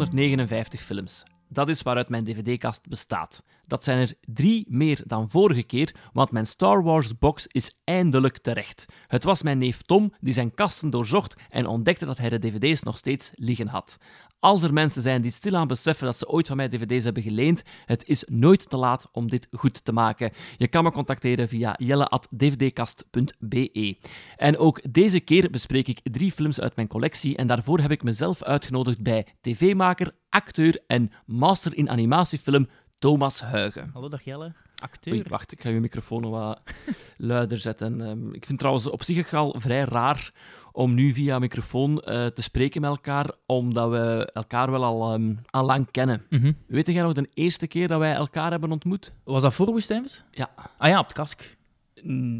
259 films. Dat is waaruit mijn dvd-kast bestaat. Dat zijn er drie meer dan vorige keer, want mijn Star Wars box is eindelijk terecht. Het was mijn neef Tom die zijn kasten doorzocht en ontdekte dat hij de dvd's nog steeds liggen had. Als er mensen zijn die stilaan beseffen dat ze ooit van mij dvd's hebben geleend, het is nooit te laat om dit goed te maken. Je kan me contacteren via jelle.dvdkast.be. En ook deze keer bespreek ik drie films uit mijn collectie en daarvoor heb ik mezelf uitgenodigd bij tv-maker, acteur en master in animatiefilm Thomas Huigen. Hallo, dag Jelle. Acteur. Oei, wacht, ik ga je microfoon nog wat luider zetten. Ehm, ik vind het trouwens op zich al vrij raar om nu via microfoon eh, te spreken met elkaar, omdat we elkaar wel al, ehm, al lang kennen. Mhm. Weet jij nog de eerste keer dat wij elkaar hebben ontmoet? Was dat voor Woestijnvis? Ja. Ah ja, op het kask.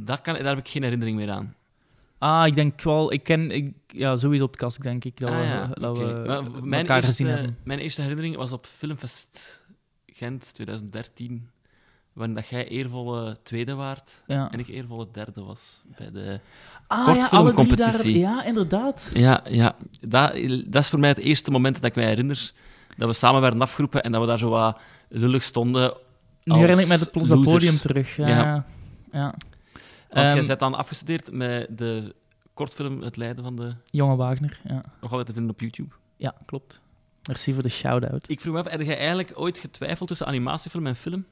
Dat kan, daar heb ik geen herinnering meer aan. Ah, ik denk wel, ik ken, ik, ja, sowieso op het kask denk ik dat Ah, we, dat oké. we Maar mijn, elkaar gezien eerste, hebben. mijn eerste herinnering was op Filmfest Gent 2013, wanneer dat jij eervolle tweede waard Ja. en ik eervolle derde was bij de Ah, kortfilmcompetitie. Ja, ja, inderdaad. Ja, ja. Dat, dat is voor mij het eerste moment dat ik mij herinner dat we samen werden afgeroepen en dat we daar zo wat lullig stonden. Nu herinner ik me het podium terug. Ja. Ja. ja. ja. Want jij Ehm, bent dan afgestudeerd met de kortfilm Het Lijden van de... Jonge Wagner, ja. Nog altijd te vinden op YouTube. Ja, klopt. Merci voor de shout-out. Ik vroeg me af, heb jij eigenlijk ooit getwijfeld tussen animatiefilm en film?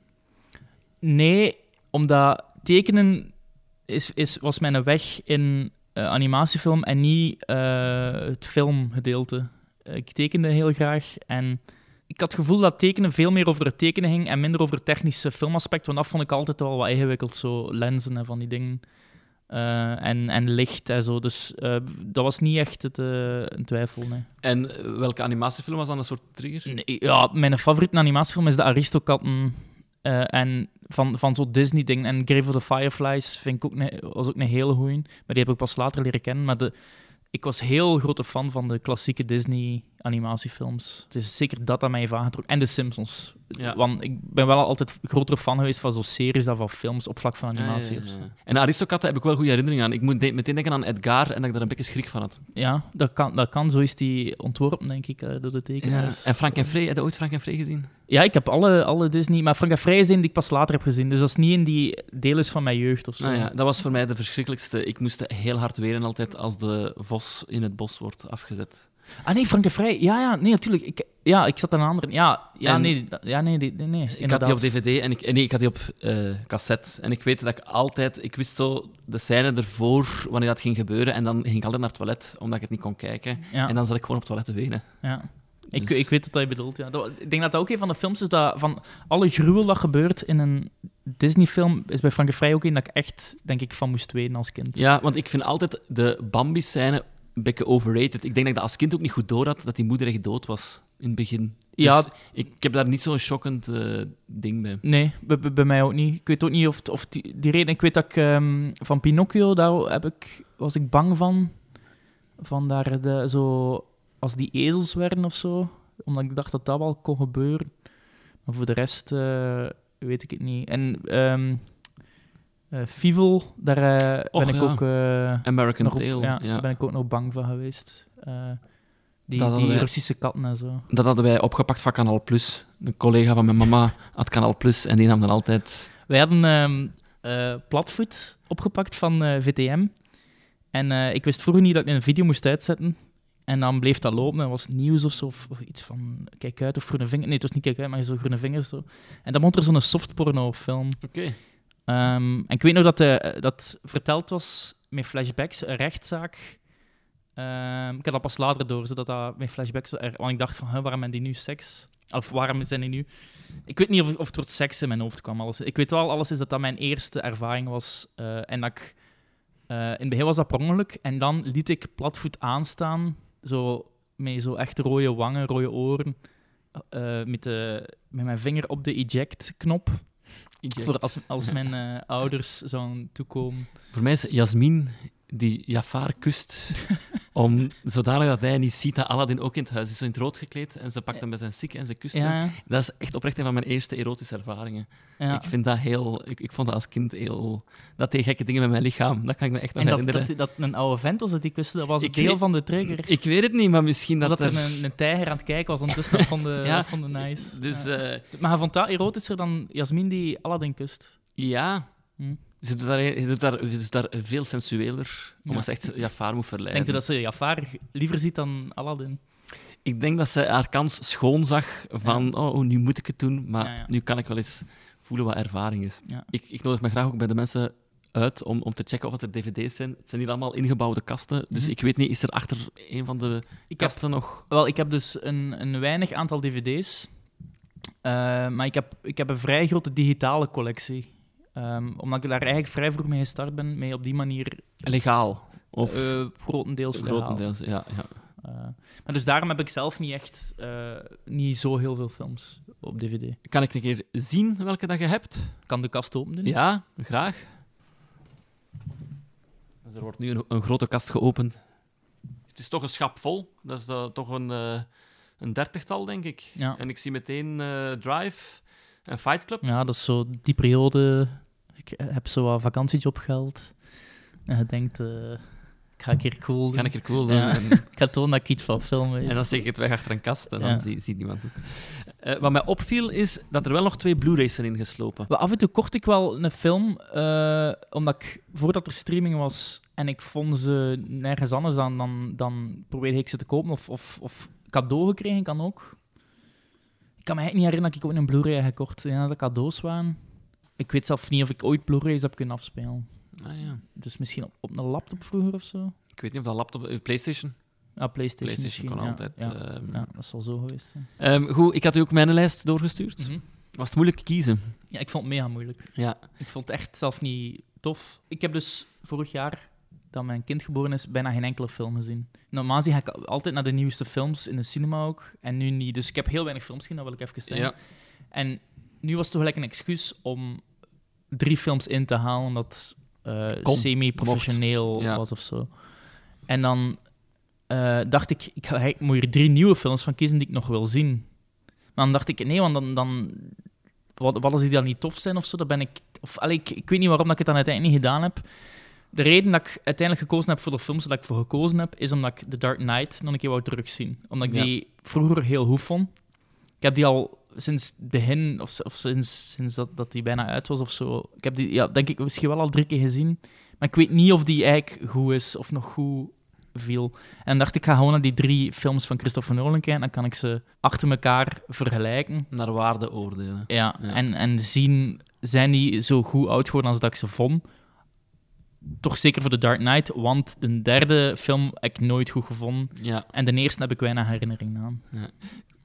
Nee, omdat tekenen is, is, was mijn weg in eh, animatiefilm en niet eh, het filmgedeelte. Eh, Ik tekende heel graag en ik had het gevoel dat tekenen veel meer over het tekenen ging en minder over het technische filmaspect, want dat vond ik altijd wel wat ingewikkeld, zo lenzen en van die dingen. Eh, en, en licht en zo. Dus eh, dat was niet echt het, eh, een twijfel. Nee. En welke animatiefilm was dan een soort trigger? Nee, ja, mijn favoriete animatiefilm is de Aristokatten. eh, en van, van zo'n Disney-ding. En Grave of the Fireflies vind ik ook was ook een hele goeie. Maar die heb ik pas later leren kennen. Maar de, ik was heel grote fan van de klassieke Disney-animatiefilms. Het is zeker dat dat mij heeft aangetrokken. En de Simpsons. Ja. Want ik ben wel altijd grotere fan geweest van zo'n series dan van films op vlak van animatie. ja, ja. En Aristokatten heb ik wel goede herinneringen aan. Ik moet de- meteen denken aan Edgar en dat ik daar een beetje schrik van had. Ja, dat kan, dat kan. Zo is die ontworpen, denk ik, eh, door de tekenaars. En Frank en Frey, heb je ooit Frank en Frey gezien? Ja, ik heb alle, alle Disney... Maar Frank en Vrij zijn die ik pas later heb gezien. Dus dat is niet in die deel is van mijn jeugd of zo. Nou ja, dat was voor mij de verschrikkelijkste. Ik moest heel hard weren altijd als de vos in het bos wordt afgezet. Ah nee, Frank en Vrij. Ja, ja, nee, natuurlijk. Ik, ja, ik zat aan een andere... Ja, ja En- nee, ja, nee, nee, Ik had die op dvd en ik, nee, ik had die op eh, cassette. En ik weet dat ik altijd... Ik wist zo de scène ervoor, wanneer dat ging gebeuren. En dan ging ik altijd naar het toilet, omdat ik het niet kon kijken. Ja, En dan zat ik gewoon op het toilet te wenen. ja. Ik, Dus- ik weet wat je bedoelt, ja. Dat- ik denk dat dat ook een van de films is dat van alle gruwel dat gebeurt in een Disney-film, is bij Frank en Vrij ook een dat ik echt, denk ik, van moest weten als kind. Ja, want ik vind altijd de Bambi-scène een beetje overrated. Ik denk dat ik dat als kind ook niet goed door had, dat die moeder echt dood was in het begin. Ja. Dus ik heb daar niet zo'n shockend eh, ding bij. Nee, bij, mij ook niet. Ik weet ook niet of, of die, die reden... Ik weet dat ik ehm, van Pinocchio, daar heb ik, was ik bang van. Van daar de, zo... Als die ezels werden of zo. Omdat ik dacht dat dat wel kon gebeuren. Maar voor de rest eh, weet ik het niet. En ehm eh, Fievel, daar eh, Och, ben ik ja. ook... eh, American nog op- Tail. ja, ja. daar ben ik ook nog bang van geweest. Die Dat die wij- Russische katten en zo. Dat hadden wij opgepakt van Canal Plus. Een collega van mijn mama had Canal Plus en die nam dan altijd... Wij hadden eh, Platvoet opgepakt van VTM. En ik wist vroeger niet dat ik een video moest uitzetten. En dan bleef dat lopen. En was nieuws of zo. Of, of iets van Kijk uit of Groene Vingers. Nee, het was niet Kijk uit, maar zo Groene Vingers. Zo. En dan vond er zo'n softporno-film. Oké. Ehm, en ik weet nog dat eh, dat verteld was met flashbacks, een rechtszaak. Ehm, ik had dat pas later door, zodat dat met flashbacks... Want ik dacht van, hè, waarom hebben die nu seks? Of waarom zijn die nu... Ik weet niet of, of het woord seks in mijn hoofd kwam. Alles. Ik weet wel, alles is dat dat mijn eerste ervaring was. eh, en dat ik... eh, in het begin was dat per ongeluk. En dan liet ik platvoet aanstaan. Zo, met zo echt rode wangen, rode oren. met, de, met mijn vinger op de eject-knop. Eject. Voor als, als mijn eh, ouders zouden toekomen. Voor mij is Jasmin die Jafar kust, om, zodanig dat hij niet ziet dat Aladdin ook in het huis is. Zo in het rood gekleed en ze pakt hem met zijn sik en ze kust hem. Ja, Dat is echt oprecht een van mijn eerste erotische ervaringen. ja. Ik vind dat heel... Ik, ik vond dat als kind heel... Dat deed gekke dingen met mijn lichaam. Dat kan ik me echt nog En dat, herinneren. dat, dat een oude vent was dat die kuste, dat was Ik deel weet- van de trigger. Ik weet het niet, maar misschien dat, dat er een, een tijger aan het kijken was ondertussen, dat vond de, Ja. de nice. Dus eh, Maar hij vond dat erotischer dan Jasmin die Aladdin kust. ja... Hm. Ze doet, daar, ze, doet daar, ze doet daar veel sensueler, Ja. omdat ze echt Jafar moet verleiden. Denk je dat ze Jafar liever ziet dan Aladdin? Ik denk dat ze haar kans schoon zag van, oh, oh, nu moet ik het doen, maar nu kan ik wel eens voelen wat ervaring is. Ik, ik nodig me graag ook bij de mensen uit om, om te checken of het er dvd's zijn. Het zijn hier allemaal ingebouwde kasten, dus Mhm. ik weet niet, is er achter een van de Ik heb, kasten nog... wel, ik heb dus een, een weinig aantal dvd's, eh, maar ik heb, ik heb een vrij grote digitale collectie. Ehm, omdat ik daar eigenlijk vrij vroeg mee gestart ben, mee op die manier Legaal. Of eh, grotendeels legaal. grotendeels, ja. ja. Eh, maar dus daarom heb ik zelf niet echt eh, niet zo heel veel films op dvd. Kan ik een keer zien welke dat je hebt? Kan de kast openen. Ja, graag. Dus Er wordt nu een, een grote kast geopend. Het is toch een schap vol. Dat is eh, toch een, eh, een dertigtal, denk ik. Ja. En ik zie meteen eh, Drive en Fight Club. Ja, dat is zo die periode. Ik heb zo wat vakantiejobgeld. En je denkt, eh, ik ga een keer cool doen. Ga ik er cool doen. Ja. En, Ik ga tonen dat ik iets van film weet. en dan steek ik het weg achter een kast en dan Ja. zie- ziet niemand het. Eh, wat mij opviel, is dat er wel nog twee Blu-rays zijn ingeslopen. Maar af en toe kocht ik wel een film, eh, omdat ik, voordat er streaming was en ik vond ze nergens anders dan, dan, dan probeerde ik ze te kopen of, of, of cadeau gekregen kan ook. Ik kan me eigenlijk niet herinneren dat ik ooit een Blu-ray heb gekocht. Ja, dat cadeaus waren. Ik weet zelf niet of ik ooit Blu-rays heb kunnen afspelen. Ah, ja. Dus misschien op, op een laptop vroeger of zo. Ik weet niet of dat laptop... eh, PlayStation? Ja, PlayStation, PlayStation kon altijd... Ja, ehm. ja, dat zal zo geweest zijn. Ehm, goed, ik had u ook mijn lijst doorgestuurd. Mhm. Was het moeilijk kiezen? Ja, ik vond het mega moeilijk. Ja. Ik vond het echt zelf niet tof. Ik heb dus vorig jaar, dat mijn kind geboren is, bijna geen enkele film gezien. Normaal zie ik altijd naar de nieuwste films in de cinema ook, en nu niet. Dus ik heb heel weinig films gezien, dat wil ik even zeggen. Ja. En nu was het toch gelijk een excuus om drie films in te halen, omdat Kon, semi-professioneel ja. was of zo. En dan eh, dacht ik, ik, ga, ik moet hier drie nieuwe films van kiezen die ik nog wil zien. Maar dan dacht ik, nee, want dan... dan wat, wat als die dan niet tof zijn of zo, dan ben ik... Of, allee, ik, ik weet niet waarom dat ik het dan uiteindelijk niet gedaan heb. De reden dat ik uiteindelijk gekozen heb voor de films dat ik voor gekozen heb, is omdat ik The Dark Knight nog een keer wou terugzien. Omdat ik Ja. die vroeger heel goed vond. Ik heb die al sinds het begin, of, of sinds, sinds dat, dat die bijna uit was of zo. Ik heb die, ja, denk ik, misschien wel al drie keer gezien. Maar ik weet niet of die eigenlijk goed is of nog goed viel. En dacht ik, ga gewoon naar die drie films van Christopher Nolan kijken. Dan kan ik ze achter elkaar vergelijken. Naar waarde oordelen. Ja, Ja. En, en zien, zijn die zo goed oud geworden als dat ik ze vond? Toch zeker voor The Dark Knight, want de derde film heb ik nooit goed gevonden. Ja. En de eerste heb ik weinig herinnering aan.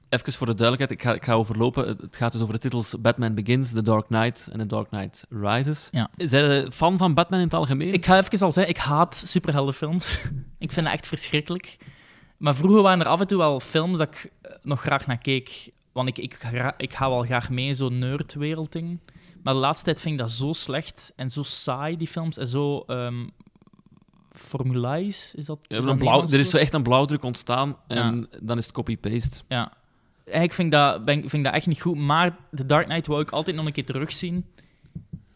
Even voor de duidelijkheid, ik ga, ik ga overlopen. Het, gaat dus over de titels Batman Begins, The Dark Knight en The Dark Knight Rises. Ja. Zijn je fan van Batman in het algemeen? Ik ga even al zeggen, ik haat superheldenfilms. ik vind dat echt verschrikkelijk. Maar vroeger waren er af en toe wel films dat ik eh, nog graag naar keek. Want ik, ik, ik ga wel graag mee in zo'n nerdwereld-ding. Maar de laatste tijd vind ik dat zo slecht en zo saai, die films. En zo formulaisch, is dat? Ja, is een dat blauw, Nederlands er is zo echt een blauwdruk ontstaan en dan is het copy-paste. Ja. Eigenlijk vind ik, dat, ben, vind ik dat echt niet goed. Maar The Dark Knight wou ik altijd nog een keer terugzien.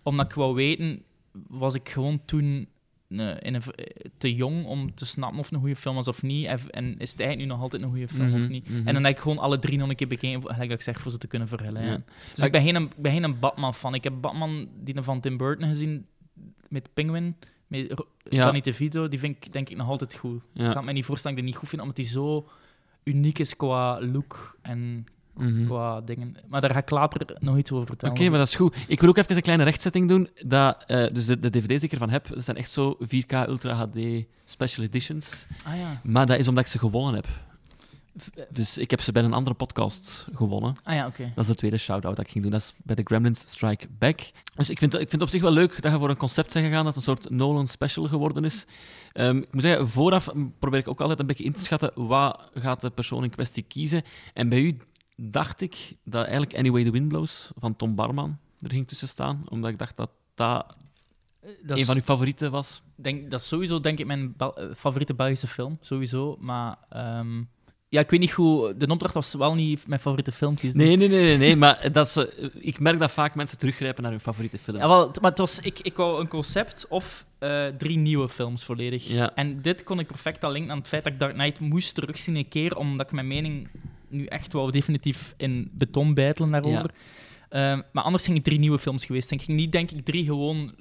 Omdat ik wou weten, was ik gewoon toen in een, te jong om te snappen of het een goede film was of niet. En, is het eigenlijk nu nog altijd een goede film of Mhm, niet. mhm. En dan heb ik gewoon alle drie nog een keer bekeken, gelijk dat ik zeg, voor ze te kunnen vergelijken. Dus Ja. ik ben geen, ben geen Batman fan. Ik heb Batman, die van Tim Burton gezien, met Penguin, met Ja. Danny DeVito. Die vind ik denk ik nog altijd goed. Ja. Ik kan me niet voorstellen dat ik die niet goed vind, omdat die zo uniek is qua look en Mhm. qua dingen. Maar daar ga ik later nog iets over Oké, vertellen. maar dat is goed. Ik wil ook even een kleine rechtzetting doen. Dat, eh, dus de, de dvd's die ik ervan heb, dat zijn echt zo 4K Ultra HD Special Editions. Ah ja. Maar dat is omdat ik ze gewonnen heb. Eh, Dus ik heb ze bij een andere podcast gewonnen. Ah ja, oké. Dat is de tweede shout-out dat ik ging doen. Dat is bij de Gremlins Strike Back. Dus ik vind, ik vind het op zich wel leuk dat je voor een concept bent gegaan dat een soort Nolan special geworden is. Ehm, ik moet zeggen, vooraf probeer ik ook altijd een beetje in te schatten wat gaat de persoon in kwestie kiezen. En bij u dacht ik dat eigenlijk Anyway the Wind Blows van Tom Barman er ging tussen staan. Omdat ik dacht dat dat Dat een van uw favorieten was. denk, dat is sowieso, denk ik, mijn eh, favoriete Belgische film. Sowieso. Maar ehm, ja, ik weet niet hoe... De opdracht was wel niet mijn favoriete film kiezen. Nee, nee, nee, nee, nee maar dat is, eh, ik merk dat vaak mensen teruggrijpen naar hun favoriete film. Ja, wel, maar het was, ik, ik wou een concept of eh, drie nieuwe films volledig. Ja. En dit kon ik perfect al linken aan het feit dat ik Dark Knight moest terugzien een keer, omdat ik mijn mening nu echt wou definitief in beton bijtelen daarover. Ehm, maar anders ging het drie nieuwe films geweest. zijn. Ik ging niet, denk ik, drie gewoon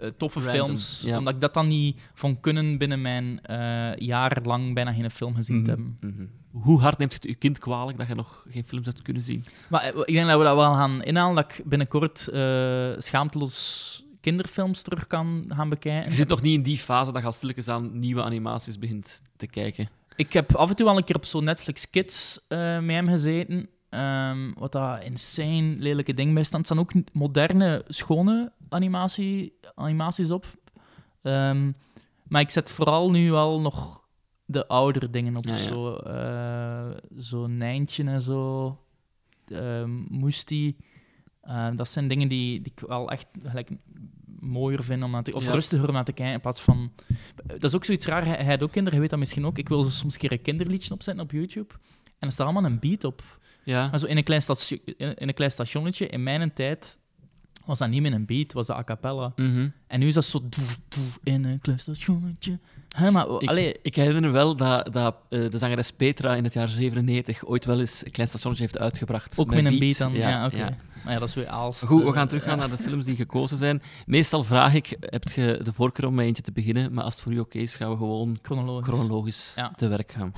eh, toffe Random, films, ja. omdat ik dat dan niet van kunnen binnen mijn eh jaar lang bijna geen film gezien te hebben. Mhm. Hoe hard neemt het uw kind kwalijk dat je nog geen films hebt kunnen zien? Maar eh, ik denk dat we dat wel gaan inhalen, dat ik binnenkort eh, schaamteloos kinderfilms terug kan gaan bekijken. Je zit nog niet in die fase dat je al stilletjes aan nieuwe animaties begint te kijken. Ik heb af en toe wel een keer op zo'n Netflix Kids met hem gezeten. Ehm, wat dat insane lelijke ding bij staat. Er staan ook moderne, schone animatie, animaties op. Ehm, maar ik zet vooral nu wel nog de oudere dingen op. Ja. Zo, eh, zo Nijntje en zo. ehm Moestie. Ehm, dat zijn dingen die, die ik wel echt gelijk mooier vind om naar te, of Ja. rustiger om naar te kijken in plaats van dat is ook zoiets raar. Hij, hij had ook kinderen, je weet dat misschien ook. Ik wil zo soms een keer een kinderliedje opzetten op YouTube. En er staat allemaal een beat op. Ja. Maar zo in een klein, station, in in een klein stationnetje, in mijn tijd, was dat niet met een beat, was dat a cappella. Mhm. En nu is dat zo doef, doef, in een klein stationnetje. Hè, maar, Ik, allee, ik herinner me wel dat, dat eh, de zangeres Petra in het jaar 97 ooit wel eens een klein stationnetje heeft uitgebracht. ook met een beat dan. Ja, oké. Maar ja, dat is weer Aalst. Goed, we gaan teruggaan naar de films die gekozen zijn. Meestal vraag ik, heb je de voorkeur om met eentje te beginnen? Maar als het voor u oké is, gaan we gewoon Chronologisch. chronologisch Ja. te werk gaan.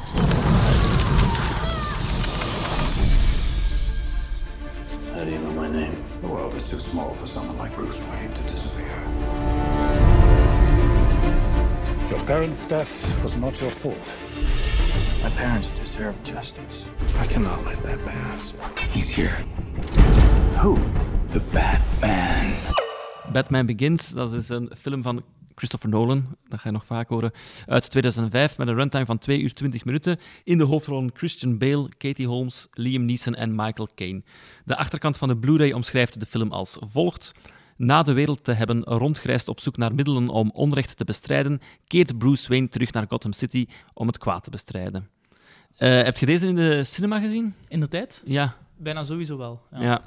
Too small for someone like Bruce Wayne to disappear. Your parents' death was not your fault. My parents deserve justice. I cannot let that pass. He's here. Who? The Batman. Batman Begins, dat is een film van Christopher Nolan, dat ga je nog vaak horen, uit 2005 met een runtime van 2 uur 20 minuten. In de hoofdrollen Christian Bale, Katie Holmes, Liam Neeson en Michael Caine. De achterkant van de Blu-ray omschrijft de film als volgt. Na de wereld te hebben rondgereisd op zoek naar middelen om onrecht te bestrijden, keert Bruce Wayne terug naar Gotham City om het kwaad te bestrijden. Eh, heb je deze in de cinema gezien? In de tijd? Ja. Bijna sowieso wel. Ja. ja.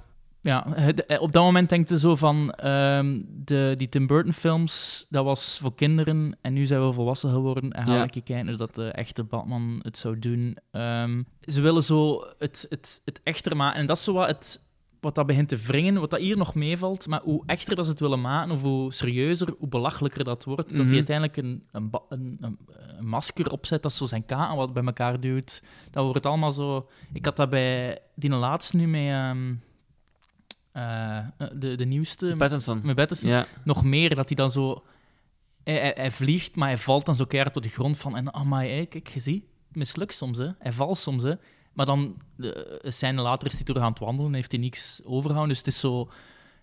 Ja, eh, op dat moment denkte je zo van ehm, de, die Tim Burton films, dat was voor kinderen en nu zijn we volwassen geworden en ga Ja. ik kijken hoe dat de echte Batman het zou doen. Ehm, ze willen zo het, het, het echter maken en dat is zo wat, het, wat dat begint te wringen, wat dat hier nog meevalt, maar hoe echter dat ze het willen maken of hoe serieuzer, hoe belachelijker dat wordt, dat Mhm. hij uiteindelijk een, een, een, masker opzet dat zo zijn kaken wat bij elkaar duwt. Dat wordt allemaal zo... Ik had dat bij die laatste nu met... ehm, eh, de, de nieuwste, Pattinson. met Pattinson, Ja. nog meer, dat hij dan zo... Hij, hij, hij vliegt, maar hij valt dan zo keihard op de grond van... En amai, hey, kijk, je ziet, mislukt soms, hè. Hij valt soms, hè. Maar dan, de, een scène later is hij terug aan het wandelen, heeft hij niks overgehouden. Dus het is zo...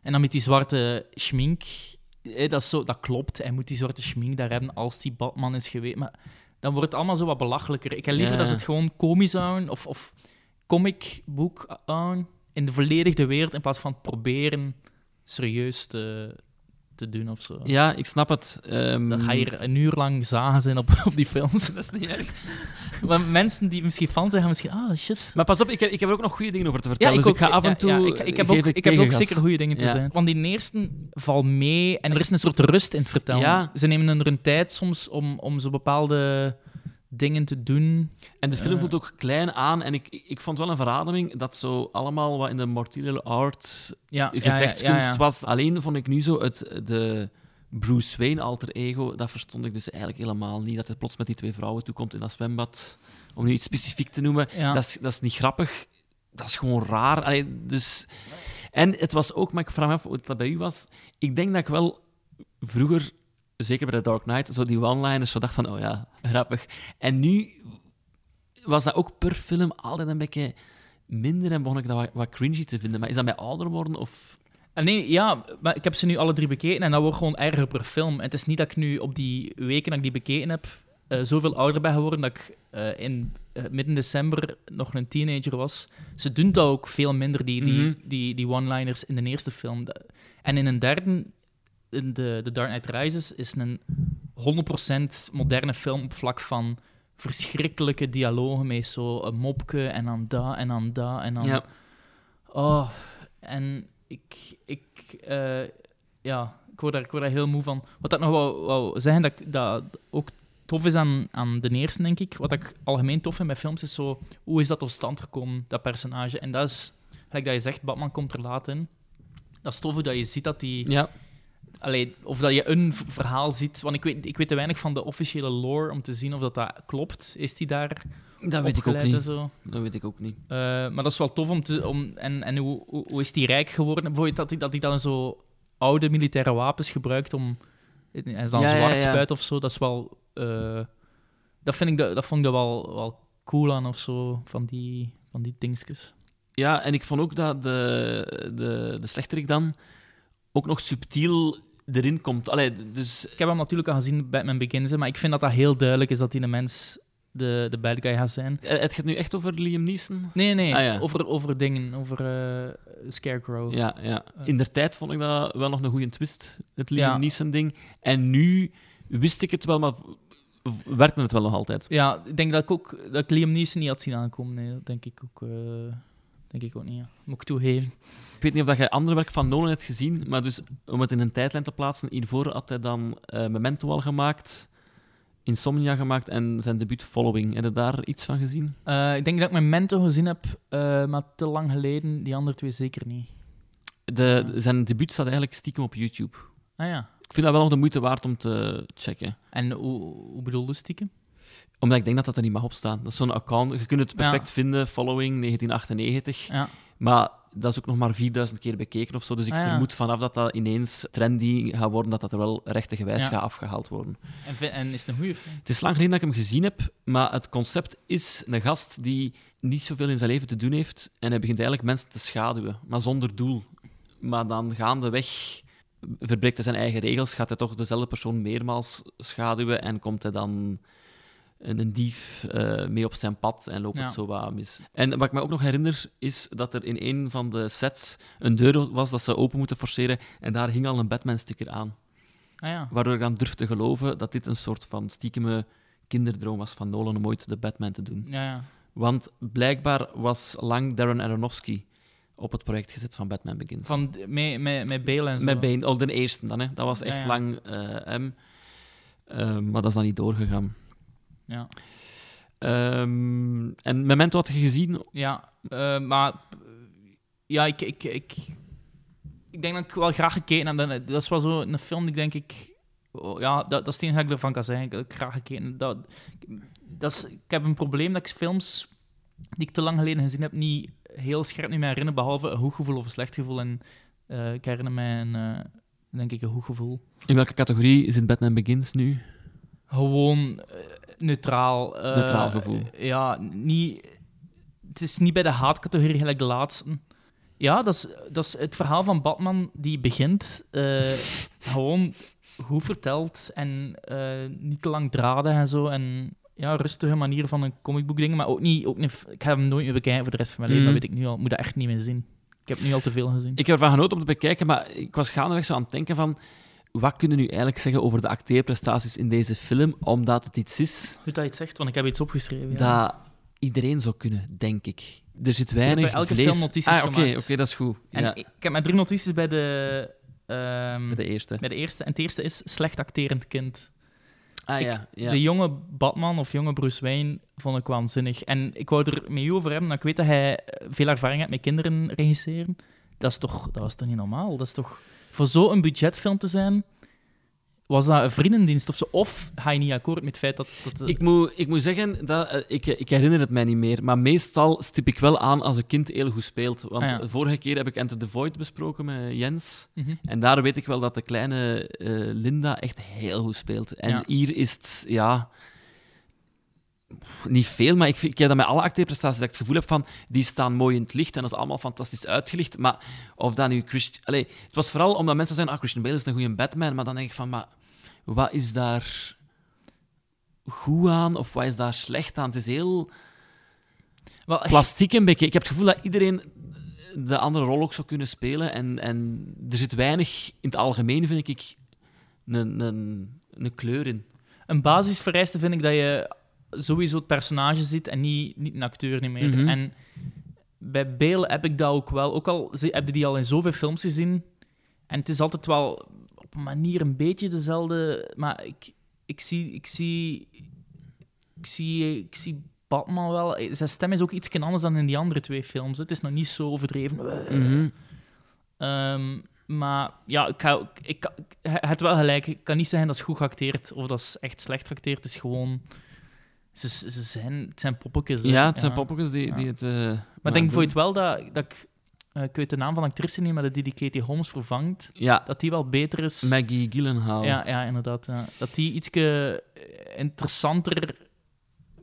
En dan met die zwarte schmink, hè, dat, is zo, dat klopt. Hij moet die zwarte schmink daar hebben als die Batman is geweest. Maar dan wordt het allemaal zo wat belachelijker. Ik heb liever Ja. dat ze het gewoon komisch houden, of, of comic boek houden, in de volledige wereld, in plaats van proberen serieus te, te doen of zo. ja, ik snap het. Ehm, Dan ga je hier een uur lang zagen zijn op, op die films. Dat is niet erg. maar mensen die misschien fan zijn, gaan misschien... Ah, shit. Maar pas op, ik heb, ik heb er ook nog goede dingen over te vertellen. dus ook, ik ga af en ja, toe. ja, ik, ik heb ook, ik heb ook zeker goede dingen te Ja. zijn. Want die eerste valt mee en er is een soort rust in het vertellen. Ja. Ze nemen er een tijd soms om, om zo bepaalde dingen te doen. En de film Eh. voelt ook klein aan. En ik, ik vond wel een verademing dat zo allemaal wat in de martial arts Ja, gevechtskunst was. Alleen vond ik nu zo het, de Bruce Wayne alter ego, dat verstond ik dus eigenlijk helemaal niet. Dat hij plots met die twee vrouwen toekomt in dat zwembad. Om nu iets specifiek te noemen. Ja. Dat, is, dat is niet grappig. Dat is gewoon raar. Allee, dus... En het was ook, maar ik vraag me af hoe dat bij u was. Ik denk dat ik wel vroeger, zeker bij The Dark Knight, zo die one-liners zo dacht van, oh ja, grappig. En nu was dat ook per film altijd een beetje minder en begon ik dat wat, wat cringy te vinden. Maar is dat bij ouder worden of... Ah, nee, ja, maar ik heb ze nu alle drie bekeken en dat wordt gewoon erger per film. En het is niet dat ik nu op die weken dat ik die bekeken heb, eh, zoveel ouder ben geworden dat ik eh, in eh, midden december nog een teenager was. Ze doen dat ook veel minder, die, die, Mhm. die, die one-liners in de eerste film. En in een derde in de, The Dark Knight Rises is een 100% moderne film op vlak van verschrikkelijke dialogen met zo een mopke en dan dat en dan dat en dan... Ja. Oh, en ik... ik eh, ja, ik word, daar, ik word daar heel moe van. Wat ik nog wou, wou zeggen, dat, ik- dat ook tof is aan, aan de eerste, denk ik. Wat ik algemeen tof vind bij films, is zo... Hoe is dat tot stand gekomen, dat personage? En dat is... Gelijk dat je zegt, Batman komt er laat in. Dat is tof hoe dat je ziet dat die... Ja, Allee, of dat je een verhaal ziet. Want ik weet, ik weet te weinig van de officiële lore om te zien of dat, dat klopt. Is die daar dat weet ik ook en niet. zo? Dat weet ik ook niet. Eh, maar dat is wel tof om te. Om, en en hoe, hoe, hoe is die rijk geworden? Bijvoorbeeld dat hij dat die dan zo oude militaire wapens gebruikt om. Is dan Ja, zwart ja. spuit of zo. Dat is wel. eh, dat, vind ik, dat, dat vond ik er wel, wel cool aan of zo. Van die, van die dingetjes. Ja, en ik vond ook dat de, de, de slechterik dan ook nog subtiel erin komt. Allee, dus Ik heb hem natuurlijk al gezien bij Begins, hè, maar ik vind dat dat heel duidelijk is dat hij een mens de, de bad guy gaat zijn. eh, het gaat nu echt over Liam Neeson? Nee, nee, Ah, ja. over, over dingen, over eh, Scarecrow. Ja, ja. In der tijd vond ik dat wel nog een goede twist, het Liam Ja. Neeson-ding. En nu wist ik het wel, maar v- werkte het wel nog altijd. Ja, ik denk dat ik ook dat ik Liam Neeson niet had zien aankomen. Nee, dat denk ik ook, eh, denk ik ook niet. Ja. Moet ik toegeven. Ik weet niet of dat jij ander werk van Nolan hebt gezien, maar dus om het in een tijdlijn te plaatsen, hiervoor had hij dan eh, Memento al gemaakt, Insomnia gemaakt en zijn debuut Following. Heb je daar iets van gezien? Eh, ik denk dat ik mijn Mento gezien heb, eh, maar te lang geleden. Die andere twee zeker niet. De, zijn debuut staat eigenlijk stiekem op YouTube. Ah ja. Ik vind dat wel nog de moeite waard om te checken. En hoe, hoe bedoel je stiekem? Omdat ik denk dat dat er niet mag op staan. Dat is zo'n account, je kunt het perfect Ja. vinden, Following 1998. Ja. Maar dat is ook nog maar 4000 keer bekeken of zo. Dus ik Ah, ja. vermoed vanaf dat dat ineens trendy gaat worden, dat dat er wel rechtengewijs Ja. gaat afgehaald worden. En, en is het een goede? Het is lang geleden dat ik hem gezien heb, maar het concept is een gast die niet zoveel in zijn leven te doen heeft en hij begint eigenlijk mensen te schaduwen, maar zonder doel. Maar dan gaandeweg verbreekt hij zijn eigen regels, gaat hij toch dezelfde persoon meermaals schaduwen en komt hij dan een, een dief eh, mee op zijn pad en loopt Ja. het zo wat mis. En wat ik me ook nog herinner, is dat er in een van de sets een deur was dat ze open moeten forceren en daar hing al een Batman-sticker aan. Ah ja. Waardoor ik dan durf te geloven dat dit een soort van stiekeme kinderdroom was van Nolan om ooit de Batman te doen. Ja, ja. Want blijkbaar was lang Darren Aronofsky op het project gezet van Batman Begins. Van, met, met, met Bale en zo. Met Bane, al de eerste dan, hè. dat was Ja, echt lang eh, hem. Eh, maar dat is dan niet doorgegaan. Ja. Ehm, en Memento had je gezien. Ja, eh, maar ja, ik, ik, ik, ik denk dat ik wel graag gekeken heb. Dat, is wel zo een film die denk ik. oh, ja, dat, dat is het enige dat ik ervan kan zeggen. Ik heb graag gekeken. Dat, dat is, ik heb een probleem dat ik films die ik te lang geleden gezien heb niet heel scherp niet meer herinner, behalve een goed gevoel of een slecht gevoel. En eh, ik herinner mij een, eh, denk ik, een goed gevoel. In welke categorie zit Batman Begins nu? Gewoon neutraal. eh, Neutraal gevoel. Ja, niet, het is niet bij de haatcategorie gelijk de laatste. Ja, dat is, dat is het verhaal van Batman die begint. eh, gewoon goed verteld en eh, niet te lang draden en zo. En ja, rustige manier van een comicboek dingen, maar ook niet, ook niet. Ik ga hem nooit meer bekijken voor de rest van mijn leven, Mm. dat weet ik nu al. Ik moet dat echt niet meer zien. Ik heb nu al te veel gezien. Ik heb ervan genoten om te bekijken, maar ik was gaandeweg zo aan het denken van... Wat kunnen nu eigenlijk zeggen over de acteerprestaties in deze film? Omdat het iets is Goed dat je het zegt, want ik heb iets opgeschreven. ja. dat iedereen zou kunnen, denk ik. Er zit weinig bij elke vlees... film notities ah, oké, oké, dat is goed. En ja, ik, ik heb maar drie notities bij de, ehm, bij de eerste. bij de eerste. En het eerste is slecht acterend kind. Ah ik- ja, ja. De jonge Batman of jonge Bruce Wayne vond ik waanzinnig. En ik wou er met u over hebben, dat ik weet dat hij veel ervaring heeft met kinderen regisseren. Dat is toch, dat was toch niet normaal? Dat is toch... Voor zo'n budgetfilm te zijn, was dat een vriendendienst of zo? Of ga je niet akkoord met het feit dat... dat Ik moet, ik moet zeggen, dat, eh, ik, ik herinner het mij niet meer. Maar meestal stip ik wel aan als een kind heel goed speelt. Want Ah, ja. vorige keer heb ik Enter the Void besproken met Jens. Mhm. En daar weet ik wel dat de kleine eh, Linda echt heel goed speelt. En Ja. hier is het, ja... Niet veel, maar ik, ik heb dat met alle acteerprestaties dat ik het gevoel heb van... Die staan mooi in het licht en dat is allemaal fantastisch uitgelicht. Maar of dat nu Christian... Allee, het was vooral omdat mensen zeggen... Ah, Christian Bale is een goede Batman. Maar dan denk ik van... Maar wat is daar goed aan of wat is daar slecht aan? Het is heel Wel, plastiek een beetje. Ik heb het gevoel dat iedereen de andere rol ook zou kunnen spelen. En, en er zit weinig in het algemeen, vind ik, een, een, een kleur in. Een basisvereiste vind ik dat je sowieso het personage ziet en niet, niet een acteur niet meer. Mhm. En bij Bale heb ik dat ook wel. Ook al heb je die al in zoveel films gezien. En het is altijd wel op een manier een beetje dezelfde. Maar ik, ik zie. Ik zie, ik zie, ik zie Batman wel. Zijn stem is ook iets anders dan in die andere twee films. Het is nog niet zo overdreven. Mhm. Ehm, maar ja, ik, ga, ik, heeft wel gelijk. Ik kan niet zeggen dat is goed geacteerd of dat is echt slecht geacteerd. Het is gewoon... Ze, ze zijn, het zijn poppetjes. hè. Ja, het zijn poppetjes die, die het... eh, Maar denk doen. bijvoorbeeld wel dat, dat ik... eh, ik weet de naam van de actrice niet, maar dat die die Katie Holmes vervangt, Ja, dat die wel beter is. Maggie Gyllenhaal. Ja, ja inderdaad. Ja. Dat die iets interessanter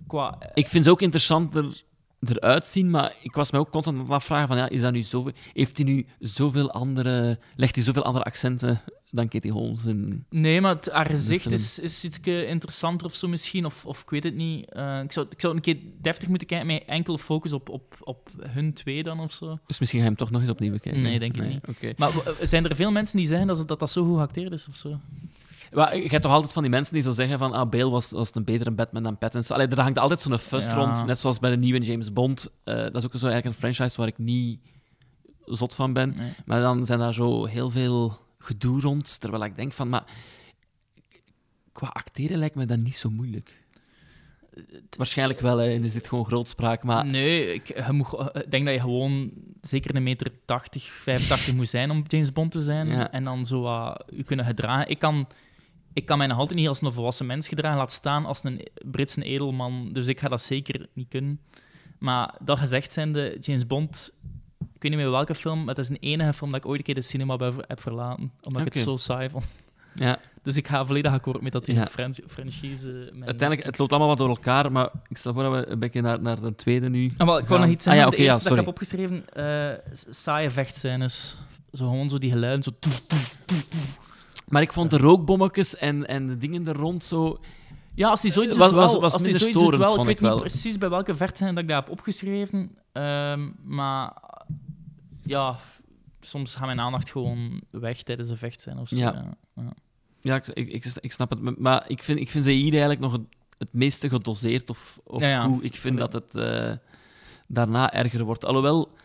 qua... Ik vind ze ook interessanter eruit zien, maar ik was mij ook constant aan het afvragen van, ja, is dat nu zoveel... Heeft hij nu zoveel andere... Legt hij zoveel andere accenten dan Katie Holmes? En... Nee, maar het, haar gezicht is, is iets interessanter of zo misschien, of, of ik weet het niet. Eh, ik, zou, ik zou een keer deftig moeten kijken met enkel focus op, op, op hun twee dan of zo. Dus misschien ga je hem toch nog eens opnieuw bekijken? Nee, denk ik niet. Oké. Maar zijn er veel mensen die zeggen dat dat, dat zo goed geacteerd is of zo? Maar je hebt toch altijd van die mensen die zo zeggen van ah, Bale was, was een betere Batman dan Pattinson. Allee, er hangt altijd zo'n fuss Ja. rond, net zoals bij de nieuwe James Bond. Eh, dat is ook zo eigenlijk een franchise waar ik niet zot van ben. Nee. Maar dan zijn daar zo heel veel gedoe rond, terwijl ik denk van, maar qua acteren lijkt me dat niet zo moeilijk. Waarschijnlijk wel, hè, en is dit gewoon grootspraak, maar Nee, ik, je moet, ge- ik denk dat je gewoon zeker een meter 80, 85 moet zijn om James Bond te zijn. Ja. En dan zo wat je kunnen gedragen. Ik kan, ik kan mij nog altijd niet als een volwassen mens gedragen, laat staan als een Britse edelman. Dus ik ga dat zeker niet kunnen. Maar dat gezegd zijnde, James Bond, ik weet niet meer welke film, maar het is een enige film dat ik ooit een keer de cinema heb verlaten. Omdat ik het zo saai vond. ja, Dus ik ga volledig akkoord met dat die Ja. een Fran- franchise... mijn uiteindelijk, het loopt allemaal wat door elkaar, maar ik stel voor dat we een beetje naar, naar de tweede nu Ah, wel, ik wou nog iets zeggen. Ah, ja, de oké, ja, eerste dat ik heb opgeschreven, eh, saaie vechtscènes. Zo gewoon zo die geluiden, zo... Maar ik vond de rookbommetjes en, en de dingen er rond zo... Ja, als die zoiets Was- doet was- wel. was minder doet storend, wel. vond ik ik weet wel. niet precies bij welke vechtscène dat ik dat heb opgeschreven. ehm, maar ja, soms gaat mijn aandacht gewoon weg tijdens een vechtscène of zo. Ja. Ja. Ik, ik, snap het. Maar ik vind, ik vind ze hier eigenlijk nog het, het meeste gedoseerd of, of Ja, ja. goed. Ik vind dat het eh, daarna erger wordt. Alhoewel...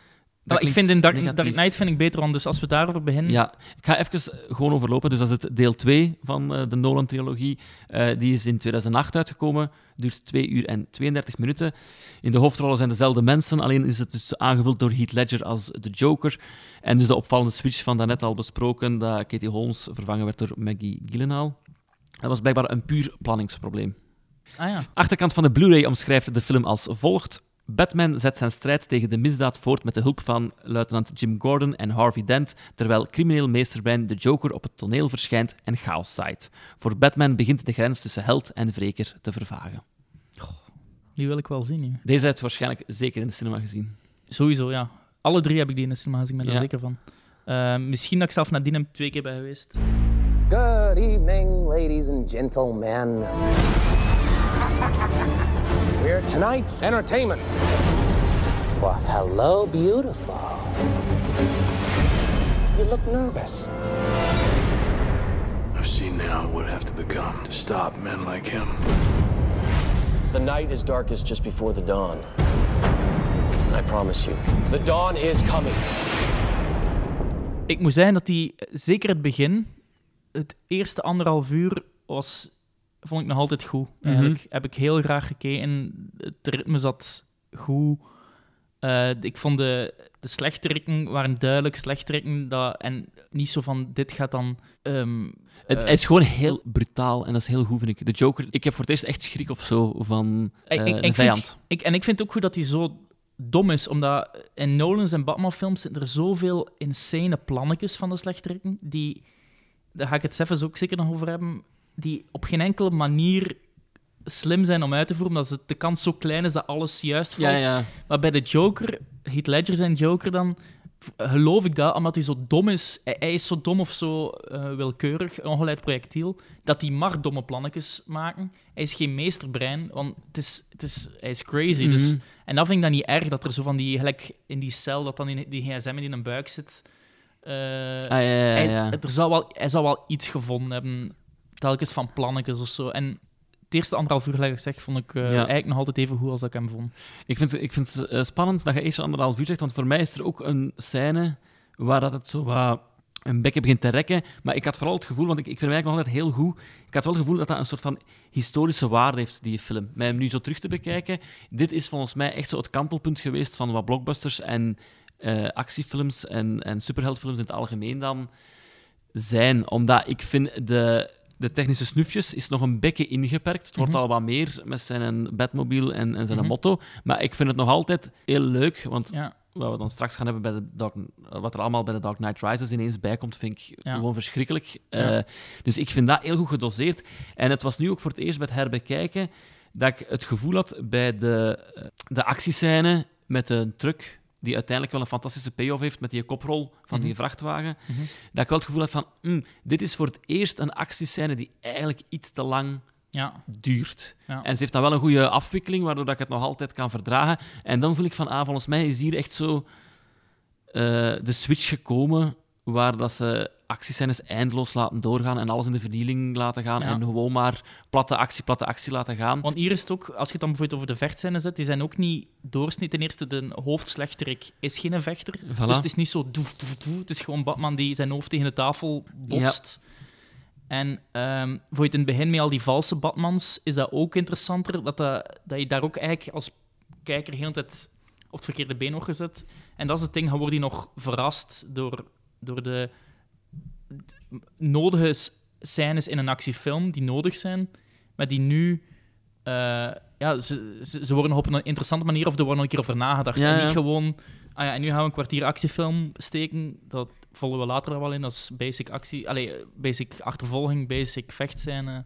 dat ik vind in Dark. Dark Knight vind ik beter, want dus als we daarover beginnen... Ja, ik ga even gewoon overlopen. Dus dat is het deel 2 van eh, de Nolan-trilogie. Eh, die is in 2008 uitgekomen. Duurt 2 uur en 32 minuten. In de hoofdrollen zijn dezelfde mensen, alleen is het dus aangevuld door Heath Ledger als de Joker. En dus de opvallende switch van daarnet al besproken, dat Katie Holmes vervangen werd door Maggie Gyllenhaal. Dat was blijkbaar een puur planningsprobleem. Ah ja. Achterkant van de Blu-ray omschrijft de film als volgt. Batman zet zijn strijd tegen de misdaad voort met de hulp van luitenant Jim Gordon en Harvey Dent, terwijl crimineel meesterbrein de Joker op het toneel verschijnt en chaos zaait. Voor Batman begint de grens tussen held en wreker te vervagen. Die wil ik wel zien, ja. Deze heeft waarschijnlijk zeker in de cinema gezien. Sowieso, ja. Alle drie heb ik die in de cinema gezien, ik ben Ja. daar zeker van. Eh, misschien dat ik zelf nadien hem twee keer ben geweest. Good evening, ladies and gentlemen. We're tonight's entertainment. Well, hello, beautiful. You look nervous. I've seen now what it would have to become to stop men like him. The night is darkest just before the dawn. I promise you, the dawn is coming. Ik moet zeggen dat die, zeker het begin, het eerste anderhalf uur, was, vond ik nog altijd goed. Eigenlijk heb ik heel graag gekeken. Het ritme zat goed. Eh, ik vond de, de slechterikken waren duidelijk slechterikken. Dat, en niet zo van, dit gaat dan... ehm, Het eh, is gewoon heel brutaal en dat is heel goed, vind ik. De Joker, ik heb voor het eerst echt schrik of zo van eh, Ik- ik vijand. Vind, ik, en ik vind ook goed dat hij zo dom is, omdat in Nolan's en Batman-films zitten er zoveel insane plannetjes van de slechterikken, die, daar ga ik het zelfs ook zeker nog over hebben, die op geen enkele manier slim zijn om uit te voeren, omdat de kans zo klein is dat alles juist valt. Ja, ja. Maar bij de Joker, Heath Ledger zijn Joker dan, geloof ik dat, omdat hij zo dom is. Hij, hij is zo dom of zo eh, willekeurig, een ongeleid projectiel, dat hij mag domme plannetjes maken. Hij is geen meesterbrein, want het is, het is, hij is crazy. dus, Mhm. en dat vind ik dan niet erg, dat er zo van die, gelijk in die cel, dat dan in die gsm in een buik zit. eh, Ah, ja, ja, ja, hij, ja. Er zou wel, hij zou wel iets gevonden hebben telkens van plannetjes of zo. En het eerste anderhalf uur, ik zeg, vond ik eh, eigenlijk nog altijd even goed als ik hem vond. Ik vind, ik vind het eh, spannend dat je eerst anderhalf uur zegt, want voor mij is er ook een scène waar dat het zo wat een bekje begint te rekken. Maar ik had vooral het gevoel, want ik, ik vind hem eigenlijk nog altijd heel goed, ik had wel het gevoel dat dat een soort van historische waarde heeft, die film. Met hem nu zo terug te bekijken, dit is volgens mij echt zo het kantelpunt geweest van wat blockbusters en eh, actiefilms en, en superheldfilms in het algemeen dan zijn. Omdat ik vind de, de technische snufjes is nog een beetje ingeperkt. Het wordt Mhm. al wat meer met zijn Batmobile en, en zijn Mhm. motto. Maar ik vind het nog altijd heel leuk, want Ja, wat we dan straks gaan hebben bij de Dark, wat er allemaal bij de Dark Knight Rises ineens bij komt, vind ik Ja. gewoon verschrikkelijk. Ja. Eh, dus ik vind dat heel goed gedoseerd. En het was nu ook voor het eerst bij het herbekijken dat ik het gevoel had bij de, eh, de actiescène met de truck, die uiteindelijk wel een fantastische payoff heeft met die koprol van die Mhm. vrachtwagen, Mhm. dat ik wel het gevoel had van, mm, dit is voor het eerst een actiescène die eigenlijk iets te lang ja, duurt. Ja. En ze heeft dan wel een goede afwikkeling, waardoor dat ik het nog altijd kan verdragen. En dan voel ik van, ah, volgens mij is hier echt zo eh, de switch gekomen waar dat ze actiescènes eindeloos laten doorgaan en alles in de verdieling laten gaan Ja. en gewoon maar platte actie, platte actie laten gaan. Want hier is het ook, als je het dan bijvoorbeeld over de vechtscènes zet, die zijn ook niet doorsnee. Ten eerste, de hoofdslechterik is geen vechter. Voilà. Dus het is niet zo doef, doef, doef. Het is gewoon Batman die zijn hoofd tegen de tafel botst. En ehm, voor je het in het begin met al die valse Batmans, is dat ook interessanter. Dat, dat, dat je daar ook eigenlijk als kijker heel tijd op het verkeerde been wordt gezet. En dat is het ding, dan word je nog verrast door, door de nodige scènes in een actiefilm die nodig zijn, maar die nu... eh, ja, ze, ze, worden op een interessante manier of er wordt nog een keer over nagedacht. Ja, en niet ja. gewoon... Ah ja, en nu gaan we een kwartier actiefilm steken. Dat volgen we later wel in. Dat is basic actie... Allee, basic achtervolging, basic vechtscène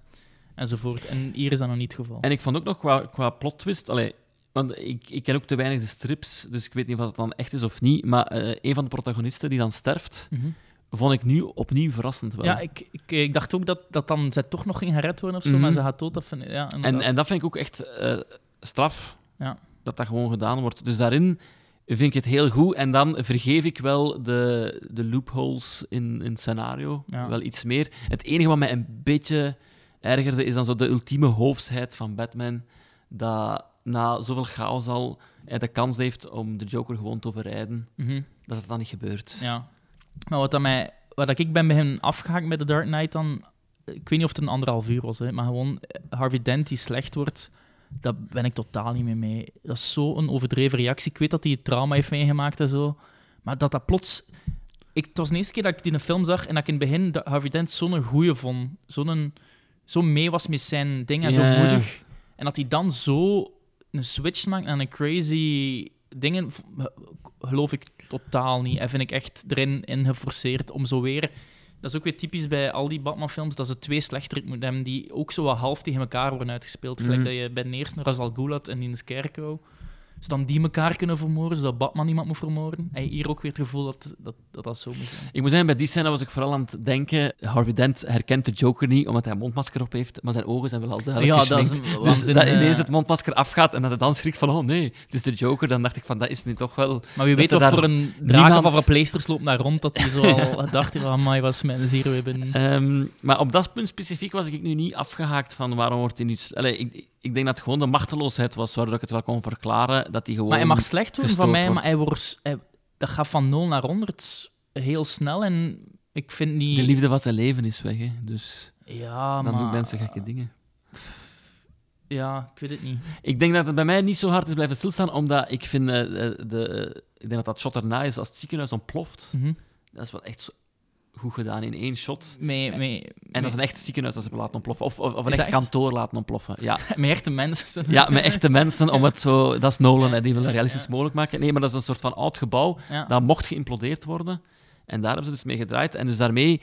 enzovoort. En hier is dat nog niet het geval. En ik vond ook nog qua, qua plot twist, allee, want ik, ik ken ook te weinig de strips, dus ik weet niet of dat dan echt is of niet, maar eh, een van de protagonisten die dan sterft, Mhm. Vond ik nu opnieuw verrassend wel. Ja, ik, ik, ik dacht ook dat, dat dan zij toch nog ging gered worden of zo, Mhm. maar ze gaat dood. Dat vind ja, En, inderdaad. en dat vind ik ook echt eh, straf, Ja. dat dat gewoon gedaan wordt. Dus daarin vind ik het heel goed. En dan vergeef ik wel de, de loopholes in, in het scenario Ja. wel iets meer. Het enige wat mij een beetje ergerde, is dan zo de ultieme hoofsheid van Batman, dat na zoveel chaos al hij de kans heeft om de Joker gewoon te overrijden, Mhm. dat het dan niet gebeurt. Ja. Maar wat, dat mij, wat dat ik ben begin afgehaakt met The Dark Knight dan... Ik weet niet of het een anderhalf uur was, hè, maar gewoon eh, Harvey Dent die slecht wordt, daar ben ik totaal niet meer mee. Dat is zo'n overdreven reactie. Ik weet dat hij het trauma heeft meegemaakt en zo, maar dat dat plots... Ik, het was de eerste keer dat ik die in een film zag en dat ik in het begin dat Harvey Dent zo'n goeie vond. Zo'n, zo mee was met zijn ding en Ja, zo moedig. En dat hij dan zo een switch maakt naar een crazy dingen, geloof ik totaal niet. En vind ik echt erin in geforceerd om zo weer... Dat is ook weer typisch bij al die Batman-films, dat ze twee slechterik moeten hebben die ook zo wat half tegen elkaar worden uitgespeeld. Gelijk Mhm. dat je bij de eerste Ra's al Ghul had en in de Scarecrow. Zodat die elkaar kunnen vermoorden, zodat Batman iemand moet vermoorden. En hier ook weer het gevoel dat dat, dat, dat zo moet zijn. Ik moet zeggen, bij die scène was ik vooral aan het denken... Harvey Dent herkent de Joker niet, omdat hij een mondmasker op heeft, maar zijn ogen zijn wel al duidelijk Ja, dat is een Dus dat eh. ineens het mondmasker afgaat en dat hij dan schrikt van oh nee, het is de Joker, dan dacht ik van dat is nu toch wel... Maar wie weet daar voor een draak niemand- of een pleisters loopt daar rond, dat hij zo al dacht, van, wat is mijn hier weer binnen. Ehm, maar op dat punt specifiek was ik nu niet afgehaakt van waarom wordt hij nu... Allee, ik, ik denk dat het gewoon de machteloosheid was, waardoor ik het wel kon verklaren, dat hij gewoon... Maar hij mag slecht worden van mij, wordt. maar hij wordt, hij- dat gaat van 0 naar 100 heel snel. En ik vind niet... De liefde van zijn leven is weg, hè. dus Ja, dan maar... doen mensen gekke dingen. Ja, ik weet het niet. Ik denk dat het bij mij niet zo hard is blijven stilstaan, omdat ik vind... eh, eh, de, ik denk dat dat shot erna is als het ziekenhuis ontploft. Mhm. Dat is wel echt zo goed gedaan in één shot. En dat is een echt ziekenhuis dat ze hebben laten ontploffen. Of, of, of een echt kantoor laten ontploffen. Ja. met echte mensen. ja, met echte mensen om het zo... Dat is Nolan, hè, die wil het realistisch mogelijk maken. Nee, maar dat is een soort van oud gebouw. Dat mocht geïmplodeerd worden. En daar hebben ze dus mee gedraaid. En dus daarmee...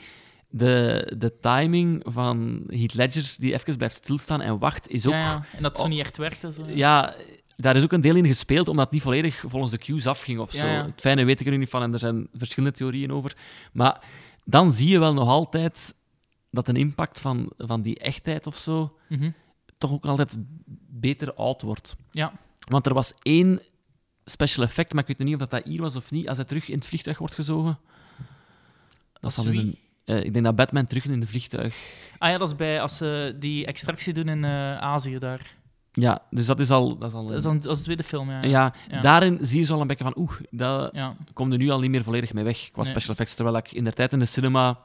De, de timing van Heath Ledger, die even blijft stilstaan en wacht, is ook... Ja, ja. En dat zo niet echt werkt. en Zo. Ja, daar is ook een deel in gespeeld, omdat het niet volledig volgens de cues afging of zo. ja. Het fijne weet ik er nu niet van en er zijn verschillende theorieën over. Maar dan zie je wel nog altijd dat een impact van, van die echtheid of zo Mhm. toch ook altijd beter oud wordt. Ja. Want er was één special effect, maar ik weet niet of dat, dat hier was of niet, als hij terug in het vliegtuig wordt gezogen. Dat zal in een, Eh, ik denk dat Batman terug in een vliegtuig... Ah ja, dat is bij als ze die extractie doen in eh, Azië daar. Ja, dus dat is al... Dat is al Dat is, dan, dat is de tweede film, ja. ja, Ja. daarin zie je zo al een beetje van... Oeh, dat Ja. komt er nu al niet meer volledig mee weg qua Nee. special effects. Terwijl ik in de tijd in de cinema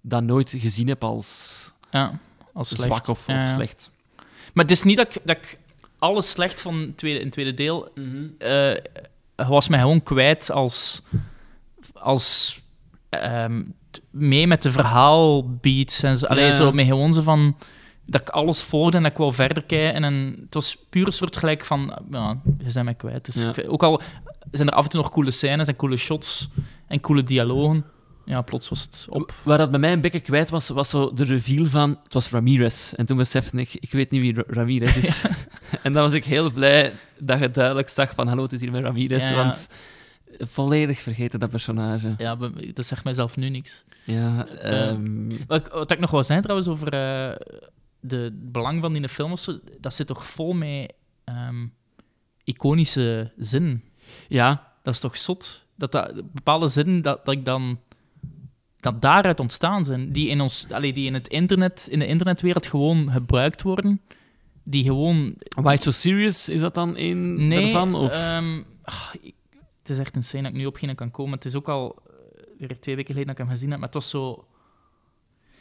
dat nooit gezien heb als Ja, als slecht. zwak of, slecht. Maar het is niet dat ik, dat ik alles slecht van het tweede, in het tweede deel... eh was mij gewoon kwijt als... als ehm, mee met de verhaalbeats en zo. Allee, Ja. zo met gewoon zo van... Dat ik alles volgde en dat ik wou verder kijken. En het was puur een soort gelijk van... Ja, je zijn mij kwijt. Dus Ja. ik vind- ook al zijn er af en toe nog coole scènes en coole shots en coole dialogen. Ja, plots was het op. Waar dat bij mij een beetje kwijt was, was zo de reveal van... Het was Ramirez. En toen besefte ik, ik weet niet wie Ra- Ramirez is. en dan was ik heel blij dat je duidelijk zag van... Hallo, het is hier met Ramirez. Ja. Want volledig vergeten, dat personage. Ja, dat zegt mijzelf nu niks. Ja, ehm, Wat, ik- wat ik nog wou zeggen trouwens over eh, de belang van die film, dat zit toch vol met ehm, iconische zinnen. ja, Dat is toch zot? Dat, dat bepaalde zinnen dat, dat ik dan dat daaruit ontstaan zijn, die in ons, allee, die in het internet, in de internetwereld gewoon gebruikt worden, die gewoon Why So Serious, is dat dan een nee, daarvan? Of? ehm, ah, ik- het is echt een scène dat ik nu op geen kan komen. Het is ook al eh, weer twee weken geleden dat ik hem gezien heb, maar het was zo...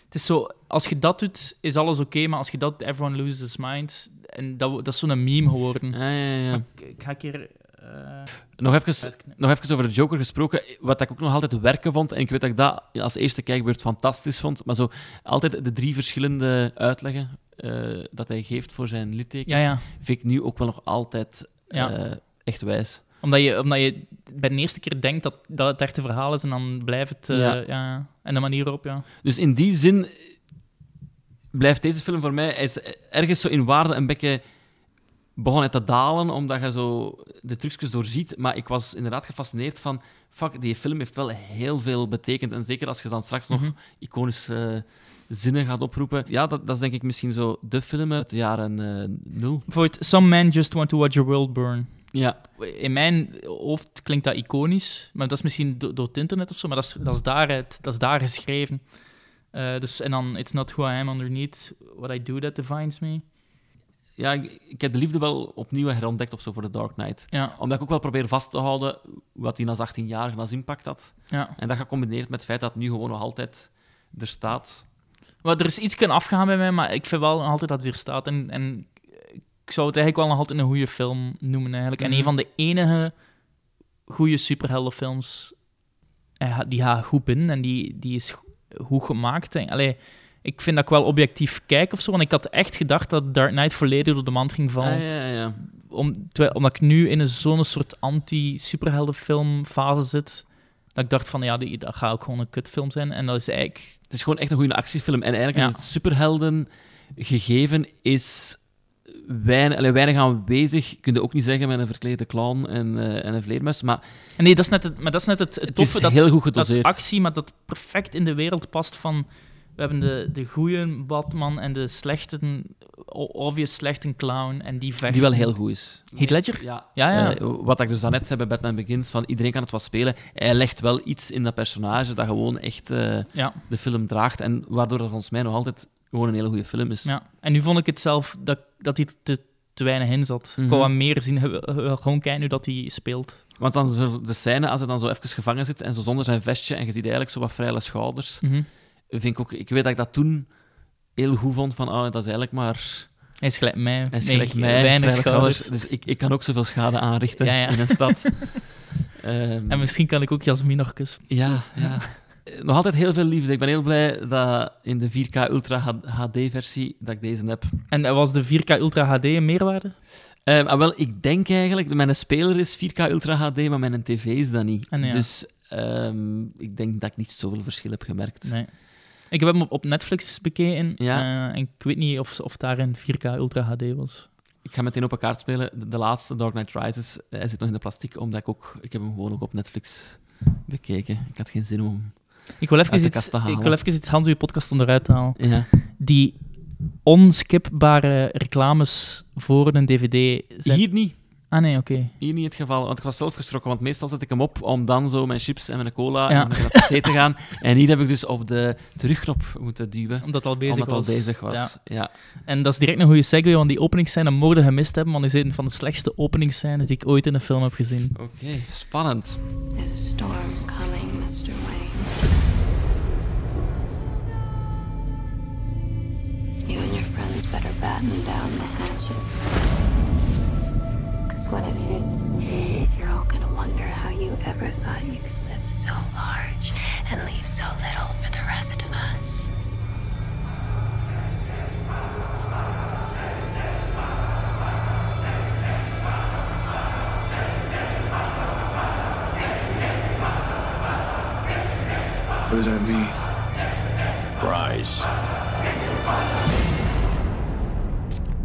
Het is zo, als je dat doet, is alles oké, maar als je dat, everyone loses his mind. En dat, dat is zo'n meme geworden. ja, ja, ja. Maar ik, ik ga een keer... eh, Nog even, nog even over de Joker gesproken. Wat ik ook nog altijd werken vond, en ik weet dat ik dat als eerste kijkbeurt fantastisch vond, maar zo altijd de drie verschillende uitleggen eh, dat hij geeft voor zijn littekens, ja, ja. vind ik nu ook wel nog altijd eh, echt wijs. Omdat je, omdat je bij de eerste keer denkt dat, dat het echte verhaal is en dan blijft het... eh, Ja. ja. En de manier waarop, ja. Dus in die zin blijft deze film voor mij hij is ergens zo in waarde een beetje begonnen te dalen, omdat je zo de trucjes doorziet. Maar ik was inderdaad gefascineerd van, fuck, die film heeft wel heel veel betekend. En zeker als je dan straks nog Mhm. iconische eh, zinnen gaat oproepen. Ja, dat, dat is denk ik misschien zo de film uit de jaren eh, nul. Bijvoorbeeld, Some men just want to watch your world burn. Ja, In mijn hoofd klinkt dat iconisch, maar dat is misschien do- door het internet of zo, maar dat is, dat is, daaruit, dat is daar geschreven. Eh, dus, en dan, it's not who I am underneath, what I do that defines me. ja ik, ik heb de liefde wel opnieuw herontdekt of zo voor The Dark Knight. Ja, Omdat ik ook wel probeer vast te houden wat hij als 18-jarige als impact had. ja. En dat gecombineerd met het feit dat het nu gewoon nog altijd er staat. Maar er is iets kunnen afgaan bij mij, maar ik vind wel altijd dat het hier staat. En, en ik zou het eigenlijk wel nog altijd een goede film noemen, eigenlijk. En Mhm. een van de enige goede superheldenfilms, gaat- die gaat goed binnen en die, die is go- goed gemaakt. Allee, ik vind dat ik wel objectief kijk of zo, want ik had echt gedacht dat Dark Knight volledig door de mand ging vallen. Ah, ja, ja. Om, terwijl, omdat ik nu in een zo'n soort anti-superheldenfilmfase zit, dat ik dacht van, ja, die, dat gaat ook gewoon een kutfilm zijn. En dat is eigenlijk... Het is gewoon echt een goede actiefilm. En eigenlijk Ja. is het superhelden gegeven is weinig, allee, weinig aanwezig. Kun je ook niet zeggen met een verklede clown en, eh, en een vleermuis. Maar Nee, dat is net het, maar dat is net het, het het toffe. is dat, heel goed dat actie, maar dat perfect in de wereld past van... We hebben de, de goede Batman en de slechte, obvious slechte clown. En die vechten. die wel heel goed is. Heath Ledger? Ja. Ja, ja. Eh, wat ik dus daarnet zei bij Batman Begins, van iedereen kan het wel spelen. Hij legt wel iets in dat personage dat gewoon echt eh, Ja, de film draagt. En waardoor dat volgens mij nog altijd gewoon een hele goede film is. ja. En nu vond ik het zelf dat, dat hij te, te weinig in zat. Mhm. Ik wou hem meer zien. Gewoon kijken hoe dat hij speelt. Want dan de scène, als hij dan zo even gevangen zit en zo zonder zijn vestje en je ziet eigenlijk zo wat vrije schouders, Mhm. vind ik ook... Ik weet dat ik dat toen heel goed vond, van oh, dat is eigenlijk maar... Hij is gelijk mij. Hij is Nee, gelijk mij, weinig schouders. Dus ik, ik kan ook zoveel schade aanrichten Ja, ja. in een stad. Ehm, En misschien kan ik ook Jasmin nog kussen. Ja, ja. Eh, Nog altijd heel veel liefde. Ik ben heel blij dat in de 4K Ultra HD-versie dat ik deze heb. En eh, was de 4K Ultra HD een meerwaarde? Ehm, ah, wel, ik denk eigenlijk, mijn speler is 4K Ultra HD, maar mijn tv is dat niet. Ah, ja. Dus ehm, ik denk dat ik niet zoveel verschil heb gemerkt. Nee. Ik heb hem op, Netflix bekeken. Ja. eh, en ik weet niet of, of daar een 4K Ultra HD was. Ik ga meteen op een kaart spelen. De, de laatste, Dark Knight Rises, hij zit nog in de plastic, omdat ik ook... Ik heb hem gewoon ook op Netflix bekeken. Ik had geen zin om... Ik wil even, Uit de iets, te ik wil even iets Hans uw podcast onderuit halen. Ja. Die onskipbare reclames voor een DVD zijn. Hier niet. Ah nee, oké. Hier niet het geval, want ik was zelf geschrokken, want meestal zet ik hem op om dan zo mijn chips en mijn cola Ja. en naar de te gaan. En hier heb ik dus op de terugknop moeten duwen, Omdat het al bezig omdat was. al bezig was. Ja. Ja. En dat is direct een goede segue, want die openingsscène mochten gemist hebben, want die is een van de slechtste openingsscènes die ik ooit in een film heb gezien. Oké, spannend. There's a storm coming, Mr. Wayne. You and your friends better batten down the hatches. Because when it hits, you're all gonna wonder how you ever thought you could live so large and leave so little for the rest of us. What does that mean? Rise.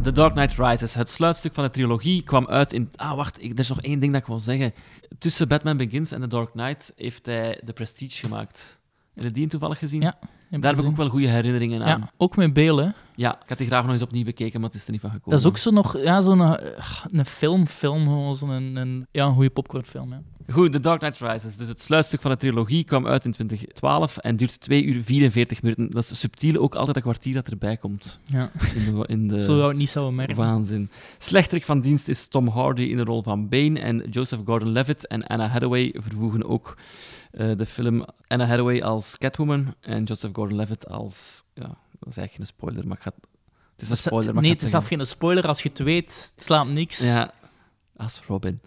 The Dark Knight Rises, het sluitstuk van de trilogie, kwam uit in... Ah, wacht, ik, er is nog één ding dat ik wil zeggen. Tussen Batman Begins en The Dark Knight heeft hij The Prestige gemaakt. Heb je die toevallig gezien? Ja, Daar heb ik ook wel goede herinneringen aan. Ja, ook met Bale, hè. Ja, ik had die graag nog eens opnieuw bekeken, maar het is er niet van gekomen. Dat is ook zo nog, ja, zo'n eh, een film, film, zo'n een, een, ja, een goede popcornfilm, ja. Goed, The Dark Knight Rises. Dus het sluitstuk van de trilogie kwam uit in 2012 en duurt 2 uur 44 minuten. Dat is subtiel ook altijd een kwartier dat erbij komt. ja. In de, in de Zo zou ik het niet zouden merken. waanzin. Slechterik van dienst is Tom Hardy in de rol van Bane en Joseph Gordon-Levitt en Anna Hathaway vervoegen ook eh, de film Anna Hathaway als Catwoman en Joseph Gordon-Levitt als... Ja, dat is eigenlijk geen spoiler, maar ik ga... Het is een spoiler, maar nee, het is af geen spoiler. Als je het weet, het slaat niks. Ja, als Robin.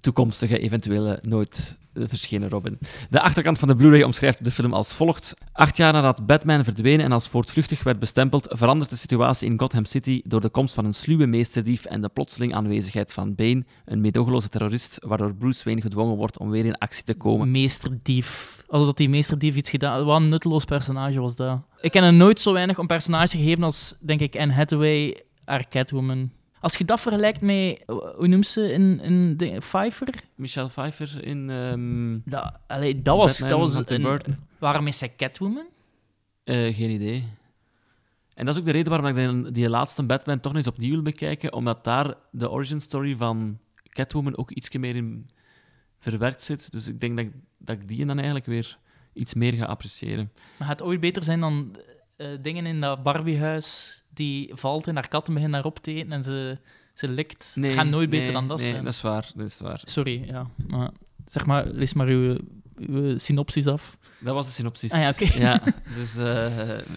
Toekomstige, eventuele, nooit eh, verschenen Robin. De achterkant van de Blu-ray omschrijft de film als volgt. Acht jaar nadat Batman verdwenen en als voortvluchtig werd bestempeld, verandert de situatie in Gotham City door de komst van een sluwe meesterdief en de plotseling aanwezigheid van Bane, een meedogenloze terrorist, waardoor Bruce Wayne gedwongen wordt om weer in actie te komen. Meesterdief. Alsof die meesterdief iets gedaan Wat een nutteloos personage was dat. Ik heb hem nooit zo weinig een personage gegeven als, denk ik, Anne Hathaway, haar Catwoman. Als je dat vergelijkt met, hoe noemt ze in, in de Pfeiffer? Michelle Pfeiffer in... ehm, Dat, allee, dat was, Batman dat was een, waarom is zij Catwoman? eh, geen idee. En dat is ook de reden waarom ik die, die laatste Batman toch nog eens opnieuw wil bekijken, omdat daar de origin story van Catwoman ook iets meer in verwerkt zit. Dus ik denk dat, ik- dat ik die dan eigenlijk weer iets meer ga appreciëren. Maar gaat het ooit beter zijn dan eh, dingen in dat Barbiehuis die valt en haar katten beginnen haar op te eten en ze, ze likt? het gaat nooit beter nee, dan dat nee, zijn. dat is waar. Dat is waar. Sorry, ja. Maar, zeg maar, lees maar uw, uw synopsis af. Dat was de synopsis. Ah ja, oké. Ja, dus eh,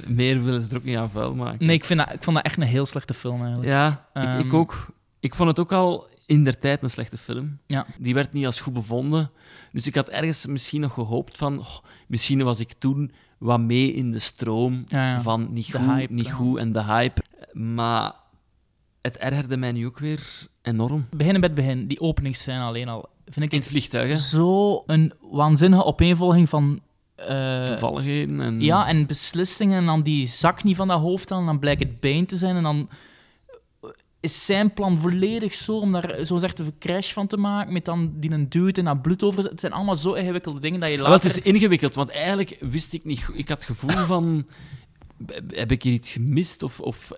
meer willen ze er ook niet aan vuil maken. Nee, ik, vind dat, ik vond dat echt een heel slechte film eigenlijk. Ja, ik, ik Ehm, ook. Ik vond het ook al in der tijd een slechte film. Ja. Die werd niet als goed bevonden. Dus ik had ergens misschien nog gehoopt van... oh, misschien was ik toen wat mee in de stroom Ja, ja. van niet goed, hype, niet goed en de hype. Maar het ergerde mij nu ook weer enorm. Beginnen bij het begin, die openingsscène alleen al. Vind ik In het vliegtuig, hè. zo een waanzinnige opeenvolging van... eh, Toevalligheden en... Ja, en beslissingen en dan die zak niet van dat hoofd aan, en dan blijkt het been te zijn en dan is zijn plan volledig zo om daar zo zegt een crash van te maken met dan die een duwt en dat bloed over. Het zijn allemaal zo ingewikkelde dingen dat je Ja, wel, later... het is ingewikkeld, want eigenlijk wist ik niet... Ik had het gevoel van... Heb ik hier iets gemist? Of, of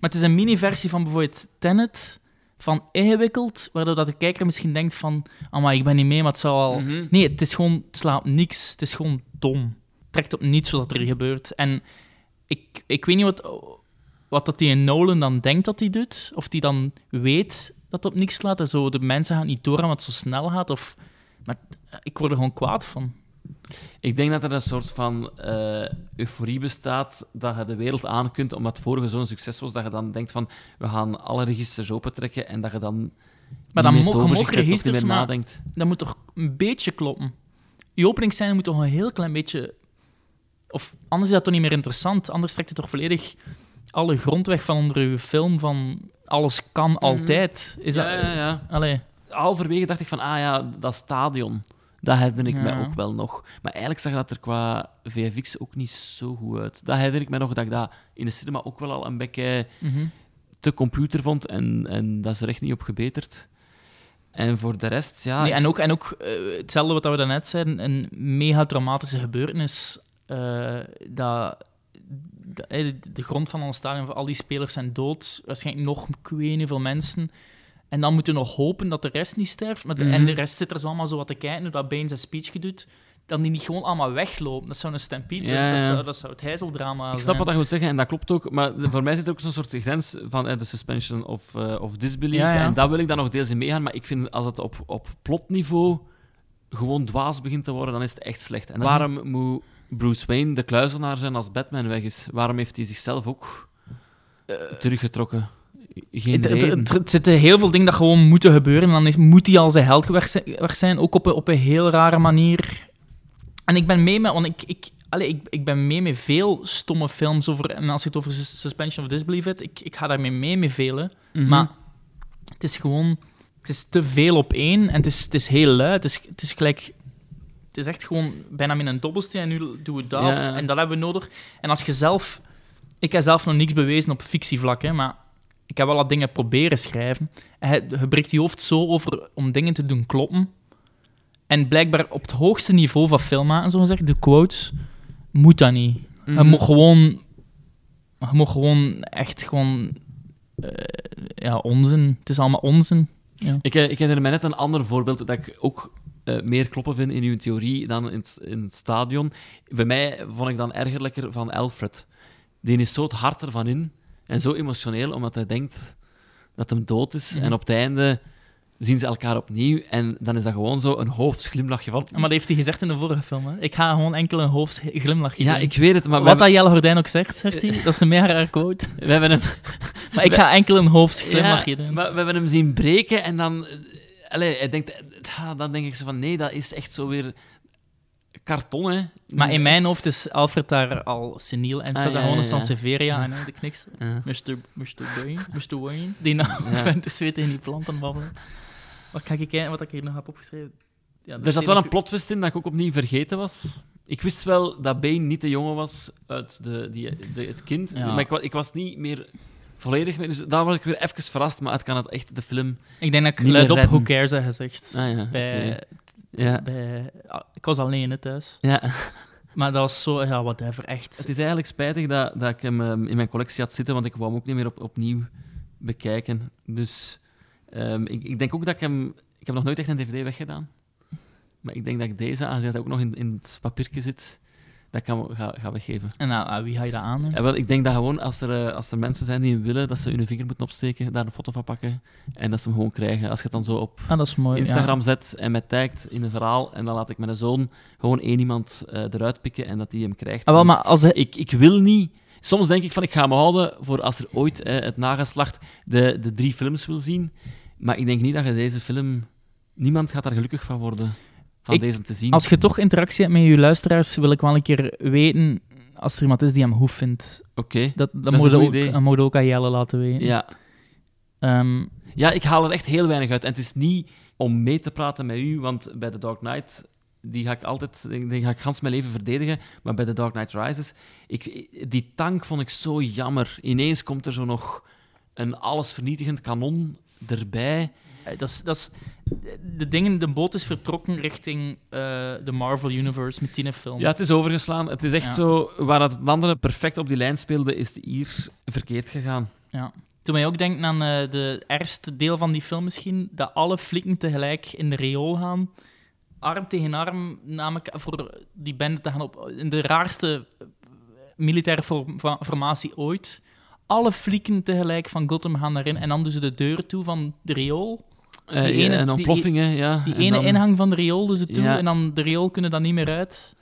Maar het is een mini-versie van bijvoorbeeld Tenet, van ingewikkeld, waardoor dat de kijker misschien denkt van, maar ik ben niet mee, maar het zou al... Mhm. Nee, het is gewoon, het slaat op niks, het is gewoon dom. Het trekt op niets wat er gebeurt. En ik, ik weet niet wat, wat dat die in Nolan dan denkt dat hij doet, of die dan weet dat het op niks slaat, en zo de mensen gaan niet door omdat het zo snel gaat, of... Maar ik word er gewoon kwaad van. Ik denk dat er een soort van eh, euforie bestaat dat je de wereld aan kunt, omdat het vorige zo'n succes was, dat je dan denkt van, we gaan alle registers opentrekken en dat je dan Maar dan meer mo- het je mag overzicht hebt of niet registers, maar- nadenkt. dat moet toch een beetje kloppen. Je openingsscène moet toch een heel klein beetje... Of anders is dat toch niet meer interessant. Anders trekt het toch volledig alle grondweg van onder je film van alles kan altijd. Is dat... Mhm. Ja, ja, ja. Allee. Halverwege dacht ik van, ah ja, dat stadion, dat herinner ik Ja. mij ook wel nog. Maar eigenlijk zag dat er qua VFX ook niet zo goed uit. Dat herinner ik mij nog dat ik dat in de cinema ook wel al een beetje Mhm. te computer vond en, en dat is er echt niet op gebeterd. En voor de rest, ja... Nee, en ook, en ook eh, hetzelfde wat we daarnet zeiden, een mega traumatische gebeurtenis. eh, dat, dat- de, de grond van ons stadion, van al die spelers zijn dood. Waarschijnlijk nog ik weet niet hoeveel mensen. En dan moeten we nog hopen dat de rest niet sterft. Maar de- Mhm. En de rest zit er zo allemaal zo wat te kijken hoe dat Bane zijn speech doet. Dan die niet gewoon allemaal weglopen. Dat zou een stampede Ja, zijn. Dat, zou, dat zou het heizeldrama Ik snap zijn. wat je wilt zeggen en dat klopt ook, maar voor mij zit er ook zo'n soort grens van eh, de suspension of, eh, of disbelief. Ja. En daar wil ik dan nog deels in meegaan, maar ik vind als het op, op plotniveau gewoon dwaas begint te worden, dan is het echt slecht. En waarom moet Bruce Wayne de kluizenaar zijn als Batman weg is? Waarom heeft hij zichzelf ook teruggetrokken? Geen Het, reden. het, het zitten heel veel dingen dat gewoon moeten gebeuren. En dan is, moet hij al zijn held gewerkt zijn- ook op een, op een heel rare manier. En ik ben mee met, want ik, ik, allee, ik, ik ben mee met veel stomme films over. En als je het over sus- suspension of disbelief hebt, ik, ik ga daarmee mee met vele. Mhm. Maar het is gewoon, het is te veel op één en het is, het is heel luid. Het is, het is gelijk, het is echt gewoon bijna met een dobbelsteen en nu doen we dat. Ja. En dat hebben we nodig. En als je zelf, ik heb zelf nog niks bewezen op fictievlak, hè, maar ik heb wel wat dingen proberen schrijven. En je, je breekt je hoofd zo over om dingen te doen kloppen. En blijkbaar op het hoogste niveau van film maken, zo gezegd, de quotes, moet dat niet. Je Mhm. moet gewoon, je moet gewoon echt gewoon, eh, ja, onzin. Het is allemaal onzin. Ja. Ik, eh, ik herinner me net een ander voorbeeld dat ik ook eh, meer kloppen vind in uw theorie dan in het, in het stadion. Bij mij vond ik dan ergerlijker van Alfred. Die is zo het hart ervan in en zo emotioneel, omdat hij denkt dat hem dood is. Mhm. En op het einde zien ze elkaar opnieuw en dan is dat gewoon zo een hoofdglimlachje van... Maar dat heeft hij gezegd in de vorige film. Hè. Ik ga gewoon enkel een hoofdglimlach Ja, doen. ik weet het, maar Wat dat Jelle Gordijn ook zegt, zegt hij. Dat is een mega raar quote. we hebben hem... Maar ik ga enkel een hoofdglimlachje Ja, doen. maar we hebben hem zien breken en dan... eh, Allee, hij denkt, ah, dan denk ik zo van, nee, dat is echt zo weer karton, hè. Maar is in mijn hoofd is Alfred daar al seniel en Ah, staat ja, gewoon ja, een ja. Sansevieria en de kniks. Ja. Mr. Mr. Wayne, Mr. Wayne. Die nou Ja. vent is weer tegen die plant aan het babbelen. Wat ga ik kijken wat ik hier nog heb opgeschreven? Ja, Er zat wel een plot twist in dat ik ook opnieuw vergeten was. Ik wist wel dat Bane niet de jongen was uit de, die, de, het kind, Ja. maar ik was niet meer volledig mee. Dus daar was ik weer even verrast, maar het kan het echt de film... Ik denk dat ik meer op redden. Who Cares heb gezegd. Ah ja, bij. Ja. bij, ik was alleen thuis. ja. Maar dat was zo, ja, whatever, echt. Het is eigenlijk spijtig dat, dat ik hem ehm, in mijn collectie had zitten, want ik wou hem ook niet meer op, opnieuw bekijken. Dus ehm, ik, ik denk ook dat ik hem... Ik heb nog nooit echt een dvd weggedaan. Maar ik denk dat ik deze, aangezien hij ook nog in, in het papiertje zit, dat ik hem ga, ga weggeven. En nou, aan wie ga je dat aan? Ja, wel, ik denk dat gewoon als er, eh, als er mensen zijn die hem willen, dat ze hun vinger moeten opsteken, daar een foto van pakken en dat ze hem gewoon krijgen. Als je het dan zo op Ah, ja. Instagram zet en mij tagt in een verhaal en dan laat ik mijn zoon gewoon één iemand eh, eruit pikken en dat die hem krijgt. Ah, wel, maar als hij, ik, ik wil niet... Soms denk ik van, ik ga me houden voor als er ooit eh, het nageslacht de, de drie films wil zien. Maar ik denk niet dat je deze film... Niemand gaat daar gelukkig van worden, van Ik- deze te zien. als je toch interactie hebt met je luisteraars, wil ik wel een keer weten, als er iemand is die hem goed vindt, Oké, dat, dat, moet ook, idee. dat moet ook aan Jelle laten weten. ja. Ehm, Ja, ik haal er echt heel weinig uit. En het is niet om mee te praten met u, want bij The Dark Knight, die ga ik altijd, die ga ik gans mijn leven verdedigen. Maar bij The Dark Knight Rises, ik, die tank vond ik zo jammer. Ineens komt er zo nog een allesvernietigend kanon erbij. eh, dat is, dat is, de, dingen, de boot is vertrokken richting eh, de Marvel Universe met die film. Ja, het is overgeslaan. Het is echt Ja. zo, waar het andere perfect op die lijn speelde, is het hier verkeerd gegaan. Ja. Toen mij ook denken aan eh de ergste deel van die film misschien, dat alle flikken tegelijk in de riool gaan, arm tegen arm, namelijk voor die bende te gaan op in de raarste eh, militaire form- formatie ooit. Alle flikken tegelijk van Gotham gaan daarin en dan doen ze de deur toe van de riool. Eh, Die ene- een die- ontploffing, hè, ja. Die En ene dan- ingang van de riool ze toe Ja. en dan de riool kunnen dan niet meer uit.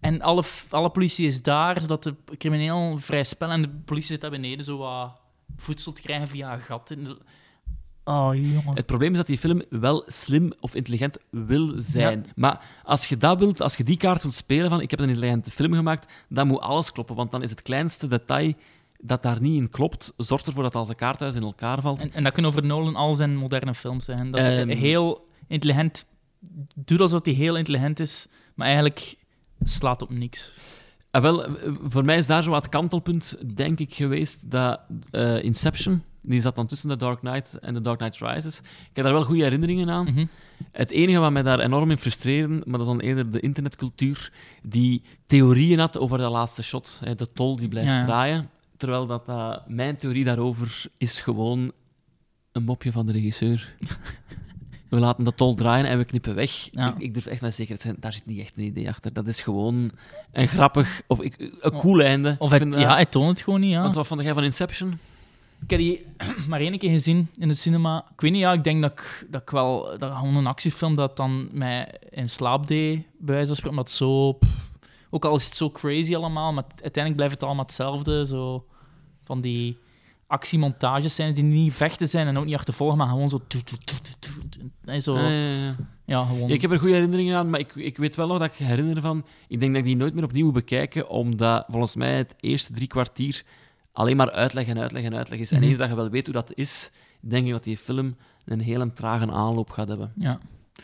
En alle, alle politie is daar, zodat de crimineel vrij spel en de politie zit daar beneden zo wat voedsel te krijgen via een gat. In de... Oh, jongen. Het probleem is dat die film wel slim of intelligent wil zijn. Maar als je dat wilt, als je die kaart wilt spelen van ik heb een intelligente film gemaakt, dan moet alles kloppen. Want dan is het kleinste detail dat daar niet in klopt, zorgt ervoor dat als een kaarthuis in elkaar valt. En, en dat kunnen over Nolan al zijn moderne films zijn. Dat hij Ehm. heel intelligent doet alsof hij heel intelligent is, maar eigenlijk slaat op niks. Ah, wel, eh, voor mij is daar zo wat kantelpunt, denk ik, geweest dat eh, Inception, die zat dan tussen The Dark Knight en The Dark Knight Rises. Ik heb daar wel goede herinneringen aan. Mhm. Het enige wat mij daar enorm in frustreerde, maar dat is dan eerder de internetcultuur, die theorieën had over de laatste shot, hè, de tol die blijft ja. draaien. Terwijl dat, eh, mijn theorie daarover is gewoon een mopje van de regisseur. We laten de tol draaien en we knippen weg. Ja. Ik, ik durf echt met zekerheid te zijn, daar zit niet echt een idee achter. Dat is gewoon een grappig, of ik, een cool einde. Of Ik het, eh, ja, hij toont het gewoon niet, ja. Want wat vond jij van Inception? Ik heb die maar één keer gezien in de cinema. Ik weet niet, ja, ik denk dat ik, dat ik wel... Dat gewoon een actiefilm dat dan mij in slaap deed, bij wijze van spreken. Maar het zo... pff, ook al is het zo crazy allemaal, maar uiteindelijk blijft het allemaal hetzelfde. Zo van die actiemontages zijn die niet vechten zijn en ook niet achtervolgen, maar gewoon zo... zo ja, gewoon... Ik heb er goede herinneringen aan, maar ik, ik weet wel nog dat ik herinner van... Ik denk dat ik die nooit meer opnieuw moet bekijken, omdat volgens mij het eerste drie kwartier alleen maar uitleg en uitleg en uitleg is. Mhm. En eens dat je wel weet hoe dat is, denk ik dat die film een hele trage aanloop gaat hebben. Ja.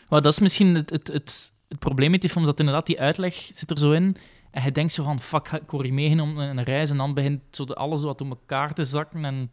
Maar dat is misschien het, het, het, het probleem met die film, dat inderdaad die uitleg zit er zo in. En je denkt zo van, fuck, ik word hier meegenomen om een reis. En dan begint zo de, alles wat door elkaar te zakken. En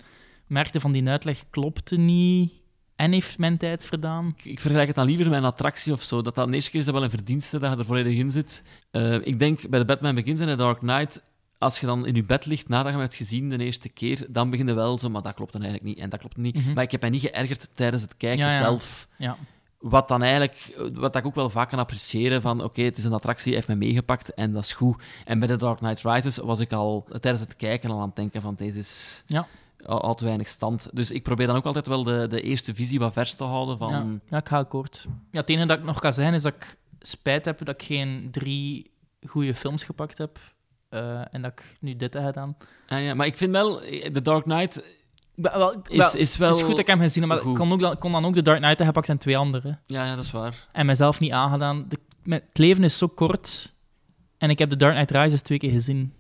merkte van, die uitleg klopte niet. En heeft mijn tijd verdaan. Ik, ik vergelijk het dan liever met een attractie of zo. Dat dat de eerste keer is dat wel een verdienste dat je er volledig in zit. Eh, ik denk bij de Batman Begins en The Dark Knight, als je dan in je bed ligt nadat je hem hebt gezien de eerste keer, dan begin je wel zo, maar dat klopt dan eigenlijk niet en dat klopt niet. Mhm. Maar ik heb mij niet geërgerd tijdens het kijken Ja, ja. zelf. Ja. Wat dan eigenlijk, wat ik ook wel vaak kan appreciëren van, oké, het is een attractie, heeft mij meegepakt en dat is goed. En bij The Dark Knight Rises was ik al tijdens het kijken al aan het denken van, deze is Ja. al, al te weinig stand. Dus ik probeer dan ook altijd wel de, de eerste visie wat vers te houden van... Ja, ja, ik ga akkoord. Ja, het enige dat ik nog kan zeggen is dat ik spijt heb dat ik geen drie goede films gepakt heb. Eh, en dat ik nu dit heb gedaan. Ah, ja, maar ik vind wel, eh, The Dark Knight Wel, is, wel, is wel... Het is goed dat ik hem gezien heb, maar ik kon, ook dan, kon dan ook de Dark Knight hebben gepakt en twee andere. Ja, ja, dat is waar. En mezelf niet aangedaan. De, met, het leven is zo kort. En ik heb de Dark Knight Rises twee keer gezien.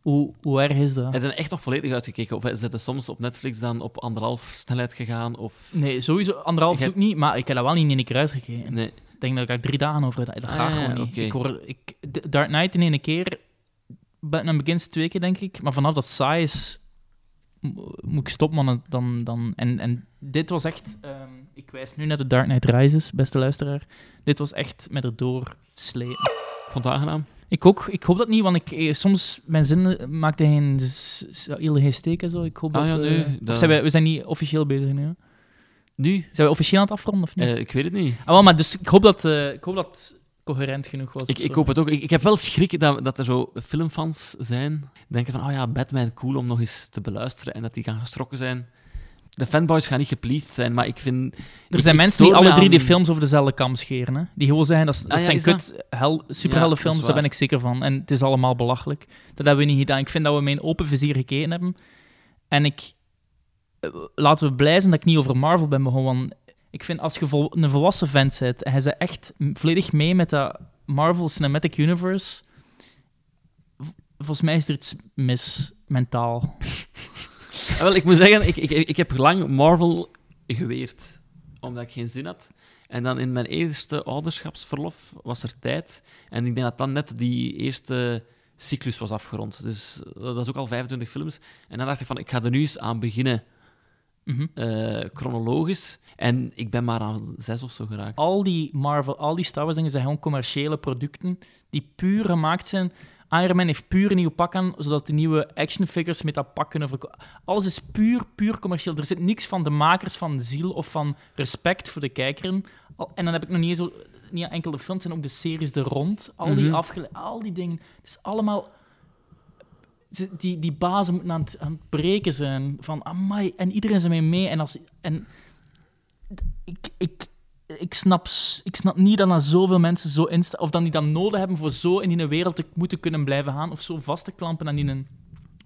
Hoe, hoe erg is dat? Heb je er echt nog volledig uitgekeken? Of is het soms op Netflix dan op anderhalf snelheid gegaan? Of... Nee, sowieso anderhalf Ik doe ik niet, maar ik heb dat wel niet in één keer uitgekeken. Nee. Ik denk dat ik daar drie dagen over heb. Dat Ah, gaat ja, gewoon niet. Ik hoor, ik, de Dark Knight in één keer, Batman Begins twee keer, denk ik. Maar vanaf dat saai is, moet ik stoppen. man. Dan, dan, en, en dit was echt... ehm, ik wijs nu naar de Dark Knight Rises, beste luisteraar. Dit was echt met erdoor slepen. Ik vond het aangenaam. Ik ook. Ik hoop dat niet, want ik, eh, soms mijn zin maakte geen, s- s- heel geen steek en zo. Ik hoop Ah, dat... ja, eh, nee, dat- zijn we zijn niet officieel bezig nu. hè? Nu? Zijn we officieel aan het afronden of niet? Eh, ik weet het niet. Ah, wel, maar dus ik hoop dat, eh, ik hoop dat coherent genoeg was. Ik, ik hoop het ook. Ik, ik heb wel schrik dat, dat er zo filmfans zijn. Denken van, oh ja, Batman, cool om nog eens te beluisteren. En dat die gaan geschrokken zijn. De fanboys gaan niet gepleased zijn, maar ik vind... Er zijn mensen die alle drie die films over dezelfde kam scheren. Hè? Die gewoon zeggen, dat, is- dat Ah, ja, zijn kut hel, Ja, dat is daar ben ik zeker van. En het is allemaal belachelijk. Dat hebben we niet gedaan. Ik vind dat we met een open vizier gekeken hebben. En ik... eh, Laten we blij zijn dat ik niet over Marvel ben begonnen. Ik vind, als je een volwassen vent bent en hij ze echt volledig mee met dat Marvel Cinematic Universe... Volgens mij is er iets mis, mentaal. Ah, wel, ik moet zeggen, ik, ik, ik heb lang Marvel geweerd. Omdat ik geen zin had. En dan in mijn eerste ouderschapsverlof was er tijd. En ik denk dat dan net die eerste cyclus was afgerond. Dus dat is ook al 25 films. En dan dacht ik van, ik ga er nu eens aan beginnen, Mhm. eh, chronologisch. En ik ben maar aan zes of zo geraakt. al die Marvel, al die Star Wars dingen zijn gewoon commerciële producten die puur gemaakt zijn. Iron Man heeft puur een nieuw pak aan, zodat de nieuwe actionfigures met dat pak kunnen verkopen. Alles is puur, puur commercieel. Er zit niks van de makers van ziel of van respect voor de kijker in. Al- En dan heb ik nog niet eens zo, niet enkel de films, en ook de series er rond. Al die Mhm. afgele, al die dingen. Het is allemaal... Die, die bazen moeten aan het, aan het breken zijn. Van, amai, en iedereen is ermee mee. En, als, en ik, ik, ik, snap, ik snap niet dat er zoveel mensen zo instaan, of dat die dat nodig hebben voor zo in die wereld te moeten kunnen blijven gaan, of zo vast te klampen aan die een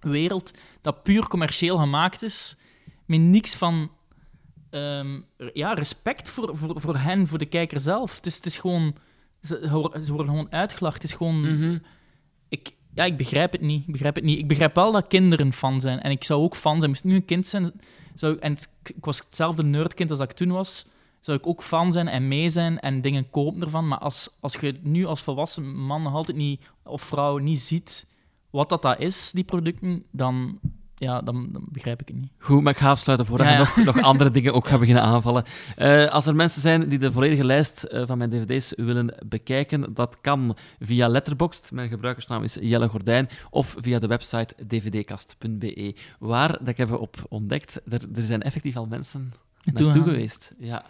wereld dat puur commercieel gemaakt is, met niks van ehm, ja, respect voor, voor, voor hen, voor de kijker zelf. Het is, het is gewoon... Ze, ze worden gewoon uitgelachen. Het is gewoon... Mhm. Ik, ja, ik begrijp het niet. Ik begrijp het niet. Ik begrijp wel dat kinderen fan zijn. En ik zou ook fan zijn. Moest ik nu een kind zijn... Zou, en het- ik was hetzelfde nerdkind als dat ik toen was. Zou ik ook fan zijn en mee zijn en dingen kopen ervan. Maar als, als je nu als volwassen man altijd niet, of vrouw niet ziet wat dat, dat is, die producten, dan ja, dan, dan begrijp ik het niet. Goed, maar ik ga afsluiten voordat Ja, ja. nog, nog andere dingen ook gaat beginnen aanvallen. Eh, als er mensen zijn die de volledige lijst eh, van mijn dvd's willen bekijken, dat kan via Letterboxd. Mijn gebruikersnaam is Jelle Gordijn. Of via de website dvdkast.be. Waar, dat ik heb op ontdekt, er, er zijn effectief al mensen Naartoe gaan. geweest. Ja.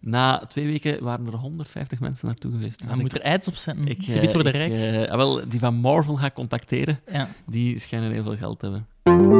Na twee weken waren er 150 mensen naartoe geweest. Dan moet ik- er eids op zetten. ik, Ze de ik, rijk. eh, ah, wel, die van Marvel ga ik contacteren. ja. Die schijnen heel veel geld te hebben.